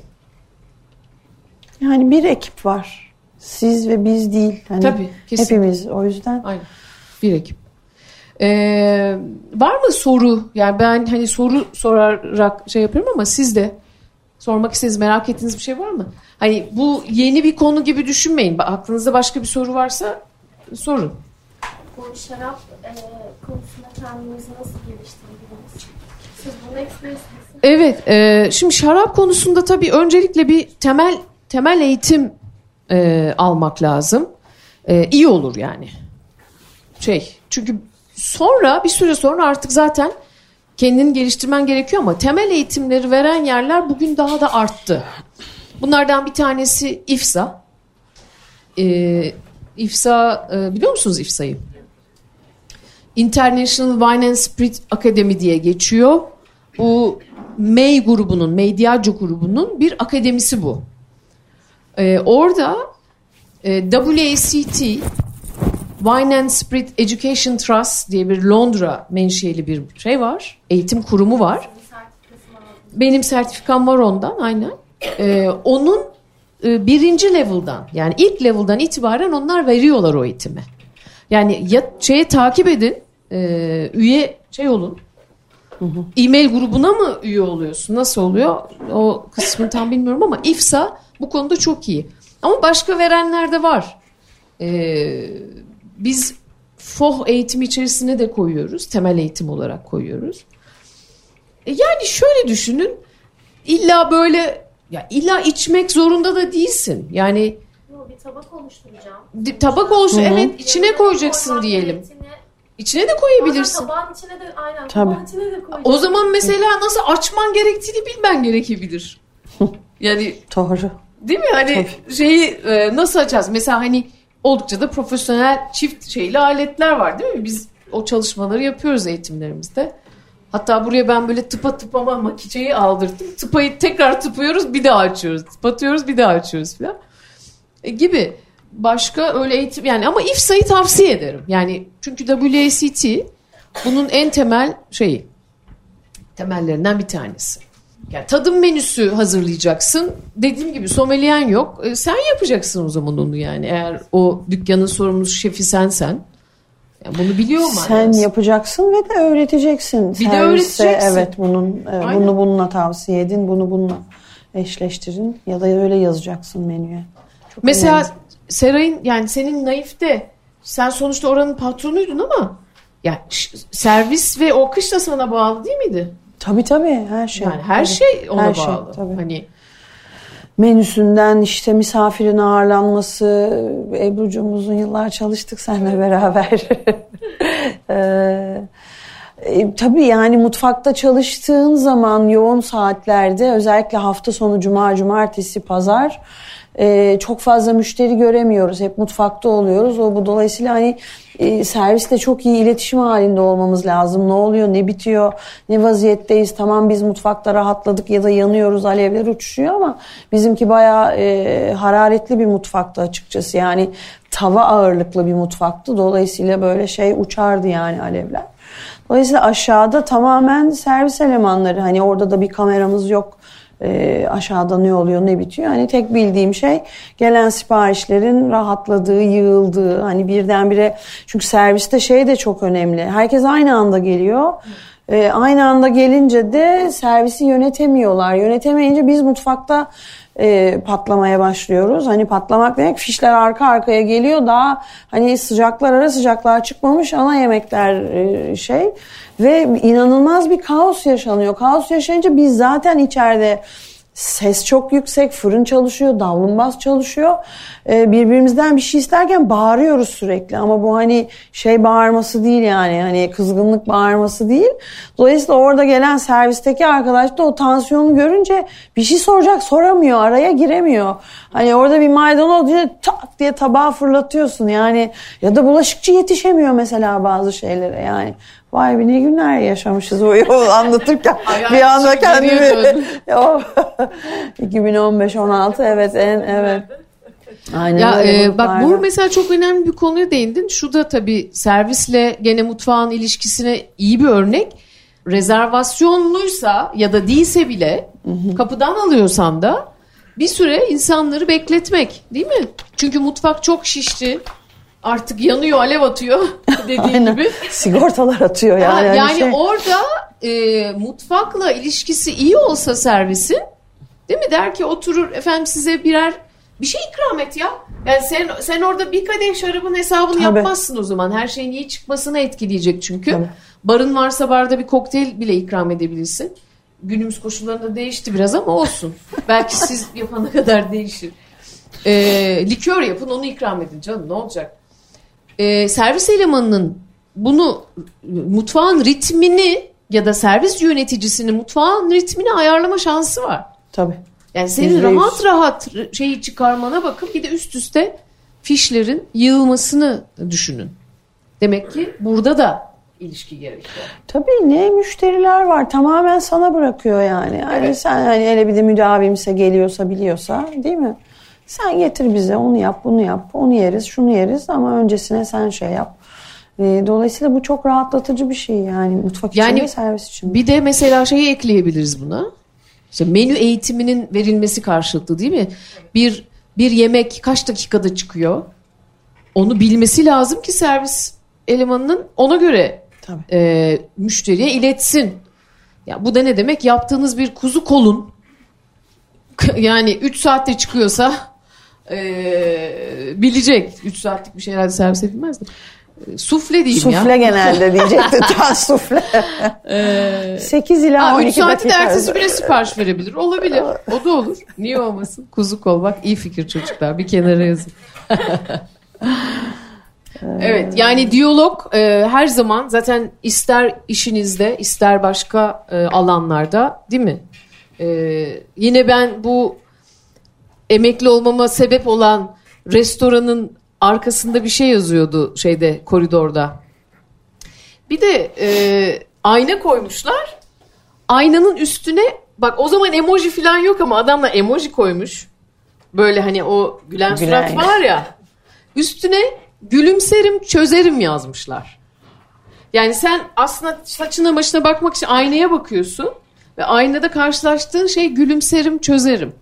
Yani bir ekip var. Siz ve biz değil. Hani Tabii, kesin. Hepimiz o yüzden. Aynen. Bir ekip. Ee, var mı soru? Yani ben hani soru sorarak şey yapıyorum ama siz de sormak istediğiniz, merak ettiğiniz bir şey var mı? Hani bu yeni bir konu gibi düşünmeyin. Aklınızda başka bir soru varsa sorun. Bu şarap e, konusunda kendinizi nasıl geliştirebildiniz? Siz bunu ekspersiniz. Evet, e, şimdi şarap konusunda tabii öncelikle bir temel temel eğitim e, almak lazım. E, iyi olur yani. Şey, çünkü sonra bir süre sonra artık zaten kendini geliştirmen gerekiyor ama temel eğitimleri veren yerler bugün daha da arttı. Bunlardan bir tanesi İFSA. E, İFSA e, biliyor musunuz İFSA'yı? International Wine and Spirit Academy diye geçiyor. Bu May grubunun, Mediaco grubunun bir akademisi bu. Ee, orada e, WACT Wine and Spirit Education Trust diye bir Londra menşeli bir şey var. Eğitim kurumu var. Benim sertifikam var ondan aynen. Ee, onun e, birinci level'dan yani ilk level'dan itibaren onlar veriyorlar o eğitimi. Yani ya şeye takip edin e, üye şey olun e-mail grubuna mı üye oluyorsun? Nasıl oluyor? O kısmını tam bilmiyorum ama İFSA bu konuda çok iyi. Ama başka verenler de var. Ee, biz FOH eğitimi içerisine de koyuyoruz. Temel eğitim olarak koyuyoruz. E yani şöyle düşünün. İlla böyle ya illa içmek zorunda da değilsin. Yani Yo, bir tabak oluşturacağım. di- tabak olsun evet içine koyacaksın diyelim. İçine de koyabilirsin. Tabağın içine de aynen Tabii. tabağın içine de koyacağım. O zaman mesela nasıl açman gerektiğini bilmen gerekebilir. Yani Doğru. değil mi? Hani şeyi e, nasıl açacağız? Mesela hani oldukça da profesyonel çift şeyli aletler var değil mi? Biz o çalışmaları yapıyoruz eğitimlerimizde. Hatta buraya ben böyle tıpa tıpama makineyi aldırdım. Tıpayı tekrar tıpıyoruz bir daha açıyoruz. Tıpatıyoruz bir daha açıyoruz falan. E, gibi. Başka öyle eğitim yani ama İFSA'yı tavsiye ederim. Yani çünkü WACT bunun en temel şeyi. Temellerinden bir tanesi. Yani tadım menüsü hazırlayacaksın. Dediğim gibi someliyen yok. E, sen yapacaksın o zaman onu yani. Eğer o dükkanın sorumlusu şefi sensen. Yani bunu biliyor mu? Sen yapacaksın ve de öğreteceksin. Bir de Servise, öğreteceksin. Evet bunun e, bunu bununla tavsiye edin, bunu bununla eşleştirin ya da öyle yazacaksın menüye. Çok Mesela önemli. Seray'ın yani senin naifte sen sonuçta oranın patronuydun ama yani ş- servis ve o kış da sana bağlı değil miydi? Tabii tabii her şey. Yani her Tabii. şey ona Her şey, bağlı. tabii. Hani menüsünden işte misafirin ağırlanması Ebru'cumuzun yıllar çalıştık seninle beraber. Ee, e, tabii yani mutfakta çalıştığın zaman yoğun saatlerde özellikle hafta sonu cuma, cumartesi, pazar e, çok fazla müşteri göremiyoruz. Hep mutfakta oluyoruz. O bu dolayısıyla hani e, servisle çok iyi iletişim halinde olmamız lazım. Ne oluyor, ne bitiyor, ne vaziyetteyiz. Tamam biz mutfakta rahatladık ya da yanıyoruz, alevler uçuşuyor ama bizimki bayağı e, hararetli bir mutfaktı açıkçası. Yani tava ağırlıklı bir mutfaktı. Dolayısıyla böyle şey uçardı yani alevler. Dolayısıyla aşağıda tamamen servis elemanları. Hani orada da bir kameramız yok. Ee, aşağıda ne oluyor ne bitiyor. Hani tek bildiğim şey gelen siparişlerin rahatladığı, yığıldığı. Hani birdenbire çünkü serviste şey de çok önemli. Herkes aynı anda geliyor. Ee, aynı anda gelince de servisi yönetemiyorlar. Yönetemeyince biz mutfakta e, patlamaya başlıyoruz. Hani patlamak demek fişler arka arkaya geliyor. Daha hani sıcaklar ara sıcaklar çıkmamış ana yemekler e, şey ve inanılmaz bir kaos yaşanıyor. Kaos yaşayınca biz zaten içeride ses çok yüksek, fırın çalışıyor, davlumbaz çalışıyor. Ee, birbirimizden bir şey isterken bağırıyoruz sürekli ama bu hani şey bağırması değil yani hani kızgınlık bağırması değil. Dolayısıyla orada gelen servisteki arkadaş da o tansiyonu görünce bir şey soracak soramıyor, araya giremiyor. Hani orada bir maydanoz diye tak diye tabağa fırlatıyorsun yani ya da bulaşıkçı yetişemiyor mesela bazı şeylere yani. Vay be ne günler yaşamışız o yolu anlatırken bir anda kendimi O 2015-16 evet en evet. Aynen ya e, bak bu gruplarla. mesela çok önemli bir konuya değindin. Şu da tabii servisle gene mutfağın ilişkisine iyi bir örnek. Rezervasyonluysa ya da değilse bile kapıdan alıyorsan da bir süre insanları bekletmek değil mi? Çünkü mutfak çok şişti. Artık yanıyor, alev atıyor dediğin Aynen. gibi. Sigortalar atıyor yani. Ha, hani yani şey- orada e, mutfakla ilişkisi iyi olsa servisin değil mi? Der ki oturur efendim size birer bir şey ikram et ya. Yani sen sen orada bir kadeh şarabın hesabını Tabii. yapmazsın o zaman. Her şeyin iyi çıkmasını etkileyecek çünkü. Tabii. Barın varsa barda bir kokteyl bile ikram edebilirsin. Günümüz koşullarında değişti biraz ama olsun. Belki siz yapana kadar değişir. Ee, likör yapın onu ikram edin canım ne olacak? Ee, servis elemanının bunu mutfağın ritmini ya da servis yöneticisinin mutfağın ritmini ayarlama şansı var. Tabii. Yani senin Yüzde yüz. rahat rahat şeyi çıkarmana bakıp bir de üst üste fişlerin yığılmasını düşünün. Demek ki burada da ilişki gerekiyor. Tabii ne müşteriler var tamamen sana bırakıyor yani. Yani sen hani hele bir de müdavimse geliyorsa biliyorsa değil mi? Sen getir bize onu yap bunu yap onu yeriz şunu yeriz ama öncesine sen şey yap. Ee, Dolayısıyla bu çok rahatlatıcı bir şey yani mutfak için Yani ve servis için. Bir de mesela şeyi ekleyebiliriz buna. İşte menü eğitiminin verilmesi karşılıklı değil mi? Bir bir yemek kaç dakikada çıkıyor? Onu bilmesi lazım ki servis elemanının ona göre Tabii. e, müşteriye iletsin. Ya bu da ne demek? Yaptığınız bir kuzu kolun yani 3 saatte çıkıyorsa e, bilecek. 3 saatlik bir şey herhalde servis edilmez de. E, Sufle diyeyim ya. Sufle genelde diyecekti ta sufle. 8 ila Ha, 12 3 saati de ertesi güne sipariş verebilir. Olabilir. O da olur. Niye olmasın? Kuzu kol bak iyi fikir çocuklar. Bir kenara yazın. evet yani diyalog e, her zaman zaten ister işinizde ister başka e, alanlarda değil mi? E, yine ben bu emekli olmama sebep olan restoranın arkasında bir şey yazıyordu şeyde koridorda. Bir de e, ayna koymuşlar. Aynanın üstüne bak o zaman emoji falan yok ama adamla emoji koymuş. Böyle hani o gülen Gülen. surat var ya. Üstüne gülümserim çözerim yazmışlar. Yani sen aslında saçına başına bakmak için aynaya bakıyorsun ve aynada karşılaştığın şey gülümserim çözerim.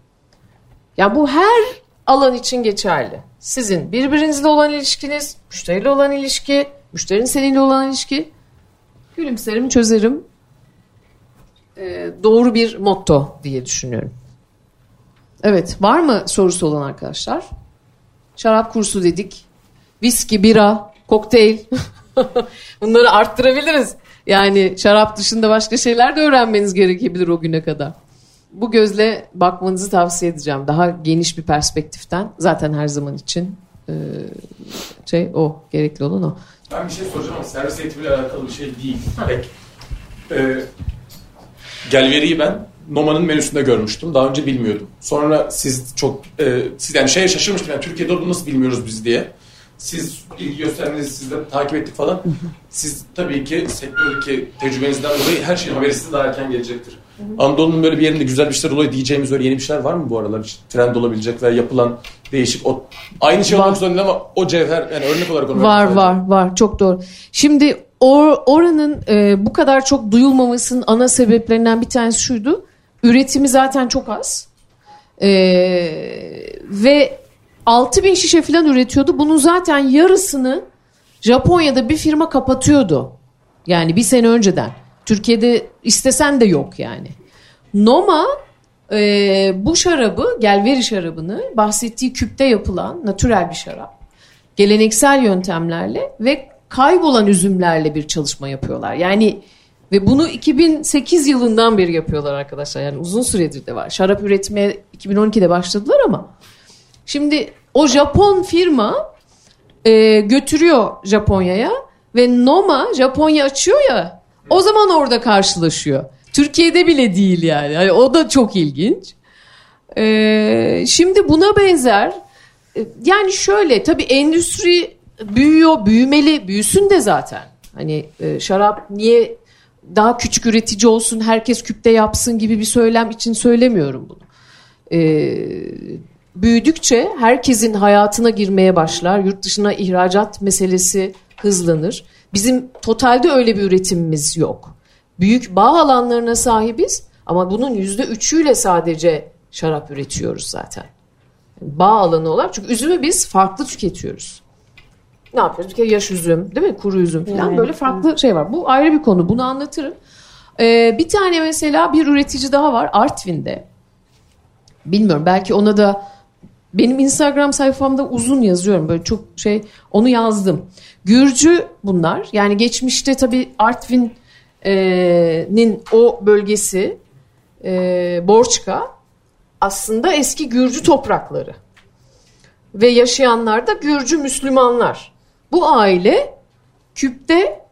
Ya bu her alan için geçerli. Sizin birbirinizle olan ilişkiniz, müşteriyle olan ilişki, müşterinin seninle olan ilişki. Gülümserim, çözerim. Ee, doğru bir motto diye düşünüyorum. Evet, var mı sorusu olan arkadaşlar? Şarap kursu dedik. Viski, bira, kokteyl. Bunları arttırabiliriz. Yani şarap dışında başka şeyler de öğrenmeniz gerekebilir o güne kadar. Bu gözle bakmanızı tavsiye edeceğim. Daha geniş bir perspektiften. Zaten her zaman için e, şey o gerekli olan o. Ben bir şey soracağım ama servis eğitimiyle alakalı bir şey değil. Pek. Ee, Gelveri'yi ben Noma'nın menüsünde görmüştüm. Daha önce bilmiyordum. Sonra siz çok e, siz yani şeye şaşırmıştım. Yani Türkiye'de bunu nasıl bilmiyoruz biz diye. Siz ilgi göstermenizi siz de takip ettik falan. Siz tabii ki sektördeki tecrübenizden dolayı her şeyin haberi size daha erken gelecektir. Anadolu'nun böyle bir yerinde güzel bir şeyler oluyor diyeceğimiz öyle yeni bir şeyler var mı bu aralar? Hiç trend olabilecek veya yapılan değişik o aynı şey olmak zorunda ama o cevher yani örnek olarak onu Var var var çok doğru. Şimdi or, oranın e, bu kadar çok duyulmamasının ana sebeplerinden bir tanesi şuydu. Üretimi zaten çok az. E, ve 6000 şişe falan üretiyordu. Bunun zaten yarısını Japonya'da bir firma kapatıyordu. Yani bir sene önceden. Türkiye'de istesen de yok yani. Noma e, bu şarabı, Gelveri şarabını bahsettiği küpte yapılan natürel bir şarap geleneksel yöntemlerle ve kaybolan üzümlerle bir çalışma yapıyorlar. Yani ve bunu 2008 yılından beri yapıyorlar arkadaşlar. Yani uzun süredir de var. Şarap üretmeye 2012'de başladılar ama şimdi o Japon firma e, götürüyor Japonya'ya ve Noma Japonya açıyor ya o zaman orada karşılaşıyor. Türkiye'de bile değil yani. Hani o da çok ilginç. E, şimdi buna benzer e, yani şöyle tabii endüstri büyüyor, büyümeli, büyüsün de zaten. Hani e, şarap niye daha küçük üretici olsun, herkes küpte yapsın gibi bir söylem için söylemiyorum bunu. E, büyüdükçe herkesin hayatına girmeye başlar. Yurt dışına ihracat meselesi hızlanır. Bizim totalde öyle bir üretimimiz yok. Büyük bağ alanlarına sahibiz ama bunun yüzde üçüyle sadece şarap üretiyoruz zaten bağ alanı olarak. Çünkü üzümü biz farklı tüketiyoruz. Ne yapıyoruz? Bir kere yaş üzüm, değil mi? Kuru üzüm falan Yani, böyle farklı şey var. Bu ayrı bir konu. Bunu anlatırım. Ee, bir tane mesela bir üretici daha var Artvin'de. Bilmiyorum belki ona da benim Instagram sayfamda uzun yazıyorum böyle çok şey onu yazdım. Gürcü bunlar yani geçmişte tabii Artvin'in o bölgesi e, Borçka aslında eski Gürcü toprakları ve yaşayanlar da Gürcü Müslümanlar. Bu aile küpte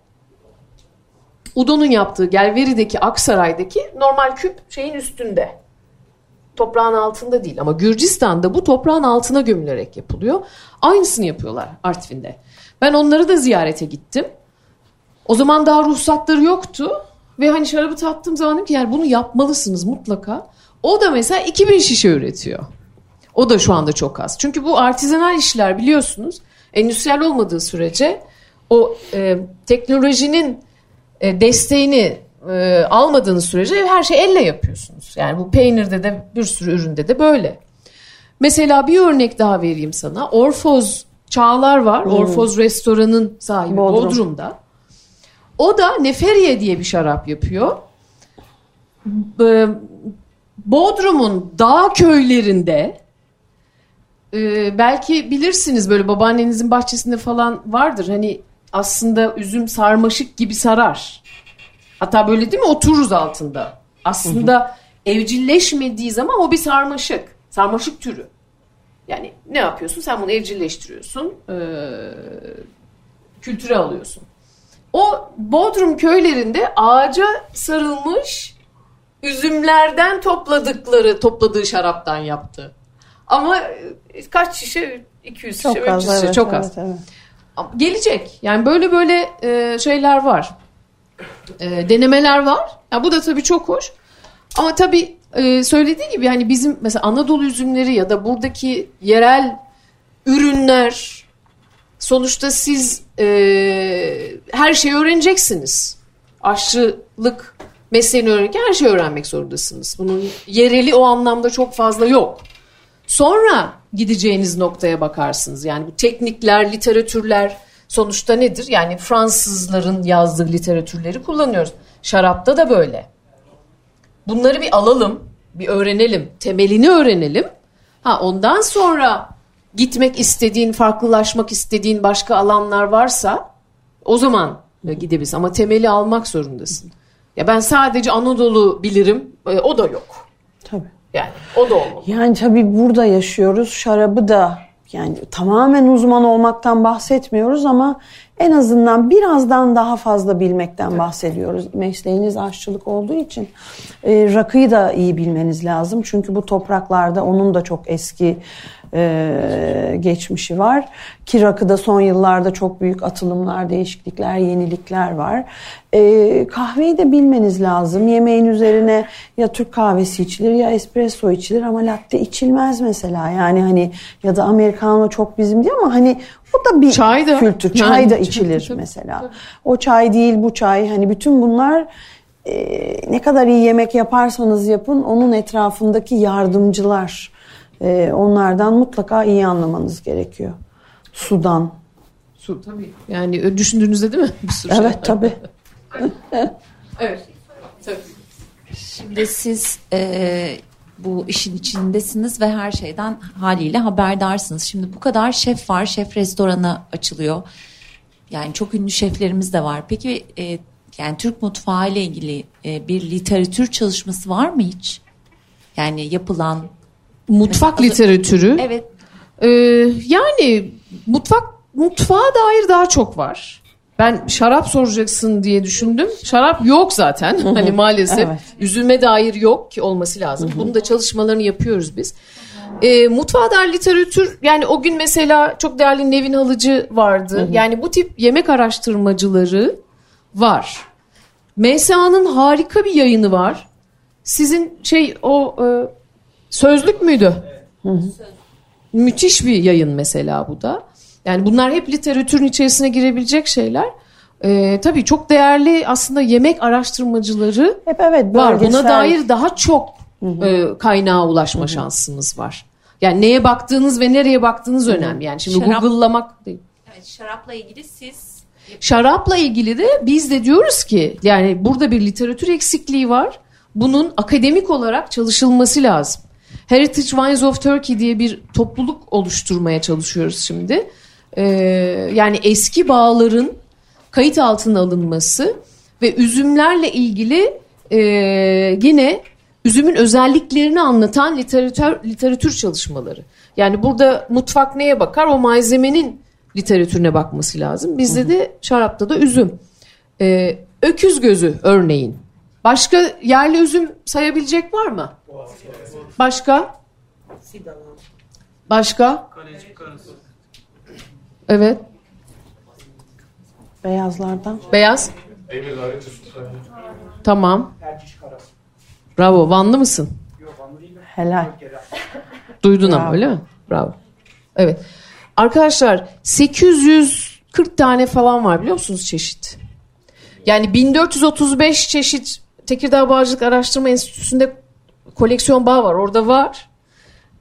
Udo'nun yaptığı Gelveri'deki Aksaray'daki normal küp şeyin üstünde. Toprağın altında değil ama Gürcistan'da bu toprağın altına gömülerek yapılıyor. Aynısını yapıyorlar Artvin'de. Ben onları da ziyarete gittim. O zaman daha ruhsatları yoktu. Ve hani şarabı tattığım zaman dedim ki yani bunu yapmalısınız mutlaka. O da mesela 2000 şişe üretiyor. O da şu anda çok az. Çünkü bu artizanal işler biliyorsunuz endüstriyel olmadığı sürece o e, teknolojinin e, desteğini e, almadığınız sürece her şey elle yapıyorsunuz. Yani bu peynirde de bir sürü üründe de böyle. Mesela bir örnek daha vereyim sana. Orfoz Çağlar var. Orfoz restoranın sahibi Bodrum. Bodrum'da. O da Neferiye diye bir şarap yapıyor. Ee, Bodrum'un dağ köylerinde e, belki bilirsiniz böyle babaannenizin bahçesinde falan vardır. Hani aslında üzüm sarmaşık gibi sarar. Hatta böyle değil mi otururuz altında. Aslında evcilleşmediği zaman o bir sarmaşık. Sarmaşık türü. Yani ne yapıyorsun? Sen bunu evcilleştiriyorsun. Ee, kültüre alıyorsun. O Bodrum köylerinde ağaca sarılmış üzümlerden topladıkları, topladığı şaraptan yaptı. Ama e, kaç şişe? 200 şişe, Çok 300 az. şişe Evet, çok evet, az. evet. Gelecek. Yani böyle böyle e, şeyler var. E, denemeler var. Ya bu da tabii çok hoş. Ama tabii e, söylediği gibi yani bizim mesela Anadolu üzümleri ya da buradaki yerel ürünler sonuçta siz e, her şeyi öğreneceksiniz. Aşçılık mesleğini öğrenirken her şeyi öğrenmek zorundasınız. Bunun yereli o anlamda çok fazla yok. Sonra gideceğiniz noktaya bakarsınız. Yani bu teknikler, literatürler sonuçta nedir? Yani Fransızların yazdığı literatürleri kullanıyoruz. Şarapta da böyle. Bunları bir alalım, bir öğrenelim, temelini öğrenelim. Ha ondan sonra gitmek istediğin, farklılaşmak istediğin başka alanlar varsa o zaman gidebiliriz. Ama temeli almak zorundasın. Ya ben sadece Anadolu bilirim, e, o da yok. Tabii. Yani o da olmalı. Yani tabii burada yaşıyoruz. Şarabı da yani tamamen uzman olmaktan bahsetmiyoruz ama en azından birazdan daha fazla bilmekten bahsediyoruz. Mesleğiniz aşçılık olduğu için e, rakıyı da iyi bilmeniz lazım. Çünkü bu topraklarda onun da çok eski e, geçmişi var. Ki rakıda son yıllarda çok büyük atılımlar, değişiklikler, yenilikler var. E, kahveyi de bilmeniz lazım. Yemeğin üzerine ya Türk kahvesi içilir ya espresso içilir ama latte içilmez mesela. Yani hani ya da americano çok bizim diye ama hani o da bir Çay da. kültür. Çay Yani, da tabii, içilir tabii, mesela. O çay değil bu çay. Hani bütün bunlar e, ne kadar iyi yemek yaparsanız yapın onun etrafındaki yardımcılar. E, onlardan mutlaka iyi anlamanız gerekiyor. Sudan. Su tabii. Yani düşündüğünüzde değil mi? Bir sürü şey. Evet tabii. Evet. Tabii. Şimdi siz e, bu işin içindesiniz ve her şeyden haliyle haberdarsınız. Şimdi bu kadar şef var, şef restoranı açılıyor. Yani çok ünlü şeflerimiz de var. Peki e, yani Türk mutfağı ile ilgili e, bir literatür çalışması var mı hiç? Yani yapılan Mutfak Mesela- literatürü. evet Ee, yani mutfak mutfağa dair daha çok var. Ben şarap soracaksın diye düşündüm. Şarap yok zaten. Hani maalesef Evet. üzüme dair yok ki olması lazım. Bunun da çalışmalarını yapıyoruz biz. Ee, mutfağa dair literatür yani o gün mesela çok değerli Nevin Halıcı vardı. Yani bu tip yemek araştırmacıları var. MSA'nın harika bir yayını var. Sizin şey o e, sözlük müydü? Müthiş bir yayın mesela bu da. Yani bunlar hep literatürün içerisine girebilecek şeyler. Ee, tabii çok değerli aslında yemek araştırmacıları Hep evet var. Buna dair daha çok e, kaynağa ulaşma şansımız var. Yani neye baktığınız ve nereye baktığınız önemli. Yani şimdi Şarap- Google'lamak değil. evet, şarapla ilgili siz Şarapla ilgili de biz de diyoruz ki yani burada bir literatür eksikliği var. Bunun akademik olarak çalışılması lazım. Heritage Wines of Turkey diye bir topluluk oluşturmaya çalışıyoruz şimdi. Ee, yani eski bağların kayıt altına alınması ve üzümlerle ilgili e, yine üzümün özelliklerini anlatan literatür, literatür çalışmaları. Yani burada mutfak neye bakar? O malzemenin literatürüne bakması lazım. Bizde de şarapta da üzüm. Ee, öküz gözü örneğin. Başka yerli üzüm sayabilecek var mı? Başka? Başka? Evet. Beyazlardan. Beyaz. Tamam. Bravo. Vanlı mısın? Helal. Duydun ama öyle mi? Bravo. Evet. Arkadaşlar 840 tane falan var biliyor musunuz çeşit? Yani 1435 çeşit Tekirdağ Bağcılık Araştırma Enstitüsü'nde koleksiyon bağı var. Orada var.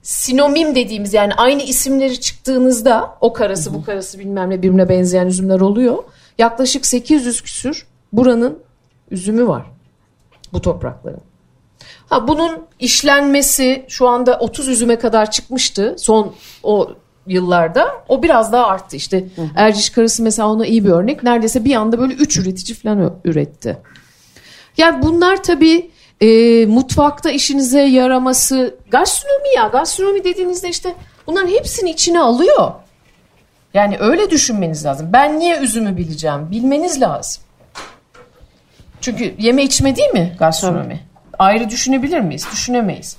Sinomim dediğimiz yani aynı isimleri çıktığınızda o karası bu karası bilmem ne birbirine benzeyen üzümler oluyor. Yaklaşık 800 küsür buranın üzümü var. Bu toprakların. Ha bunun işlenmesi şu anda 30 üzüme kadar çıkmıştı son o yıllarda. O biraz daha arttı işte. Erciş karısı mesela ona iyi bir örnek. Neredeyse bir anda böyle 3 üretici falan üretti. Yani bunlar tabii e, mutfakta işinize yaraması gastronomi ya gastronomi dediğinizde işte bunların hepsini içine alıyor. Yani öyle düşünmeniz lazım. Ben niye üzümü bileceğim? Bilmeniz lazım. Çünkü yeme içme değil mi gastronomi? Ayrı düşünebilir miyiz? Düşünemeyiz.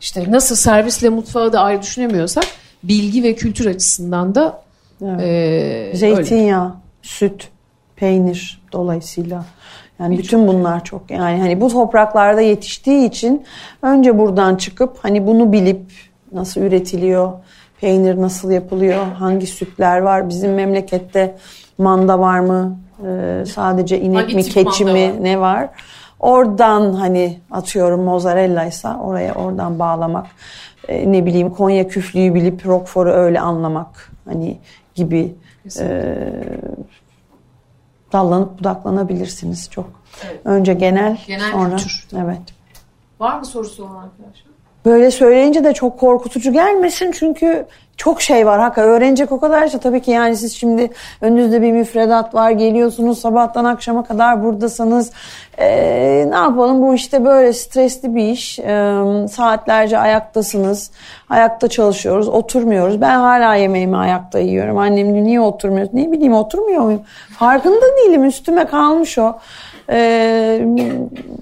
İşte nasıl servisle mutfağı da ayrı düşünemiyorsak bilgi ve kültür açısından da Evet. e, öyle. Zeytinyağı, süt, peynir dolayısıyla. Yani bütün bunlar çok yani hani bu topraklarda yetiştiği için önce buradan çıkıp hani bunu bilip nasıl üretiliyor, peynir nasıl yapılıyor, hangi sütler var, bizim memlekette manda var mı, Ee, sadece inek Hangi mi, keçi mi var? ne var? Oradan hani atıyorum mozzarella ise oraya oradan bağlamak. Ee, ne bileyim Konya küflüğü bilip Roquefort'u öyle anlamak hani gibi e, dallanıp budaklanabilirsiniz çok. Önce genel, Genel sonra kültür. evet. Var mı sorusu olan arkadaşlar? Böyle söyleyince de çok korkutucu gelmesin çünkü çok şey var. Hakikaten öğrenecek o kadar şey. Tabii ki yani siz şimdi önünüzde bir müfredat var geliyorsunuz sabahtan akşama kadar buradasınız. Ee, ne yapalım? Bu işte böyle stresli bir iş. Ee, saatlerce ayaktasınız. Ayakta çalışıyoruz oturmuyoruz. Ben hala yemeğimi ayakta yiyorum. Annem niye oturmuyorsun? Ne bileyim oturmuyor muyum? Farkında değilim. Üstüme kalmış o Ee,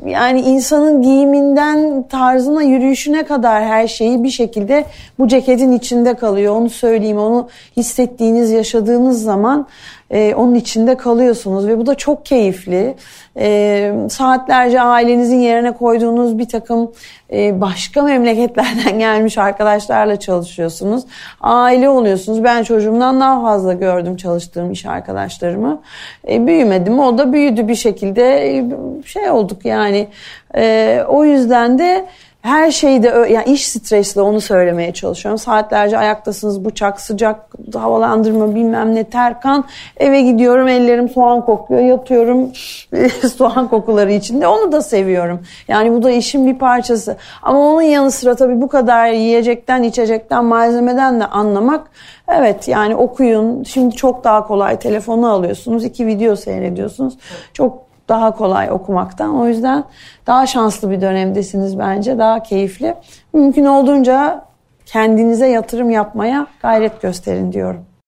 yani insanın giyiminden tarzına yürüyüşüne kadar her şeyi bir şekilde bu ceketin içinde kalıyor. Onu söyleyeyim onu hissettiğiniz yaşadığınız zaman e, onun içinde kalıyorsunuz ve bu da çok keyifli. E, saatlerce ailenizin yerine koyduğunuz bir takım e, başka memleketlerden gelmiş arkadaşlarla çalışıyorsunuz. Aile oluyorsunuz. Ben çocuğumdan daha fazla gördüm çalıştığım iş arkadaşlarımı. E, büyümedim. O da büyüdü bir şekilde. E, şey olduk yani. E, o yüzden de her şeyde yani iş stresli onu söylemeye çalışıyorum. Saatlerce ayaktasınız bıçak sıcak havalandırma bilmem ne terkan eve gidiyorum ellerim soğan kokuyor yatıyorum soğan kokuları içinde onu da seviyorum. Yani bu da işin bir parçası. Ama onun yanı sıra tabii bu kadar yiyecekten içecekten malzemeden de anlamak Evet yani okuyun. Şimdi çok daha kolay telefonu alıyorsunuz. iki video seyrediyorsunuz. Çok daha kolay okumaktan. O yüzden daha şanslı bir dönemdesiniz bence. Daha keyifli. Mümkün olduğunca kendinize yatırım yapmaya gayret gösterin diyorum.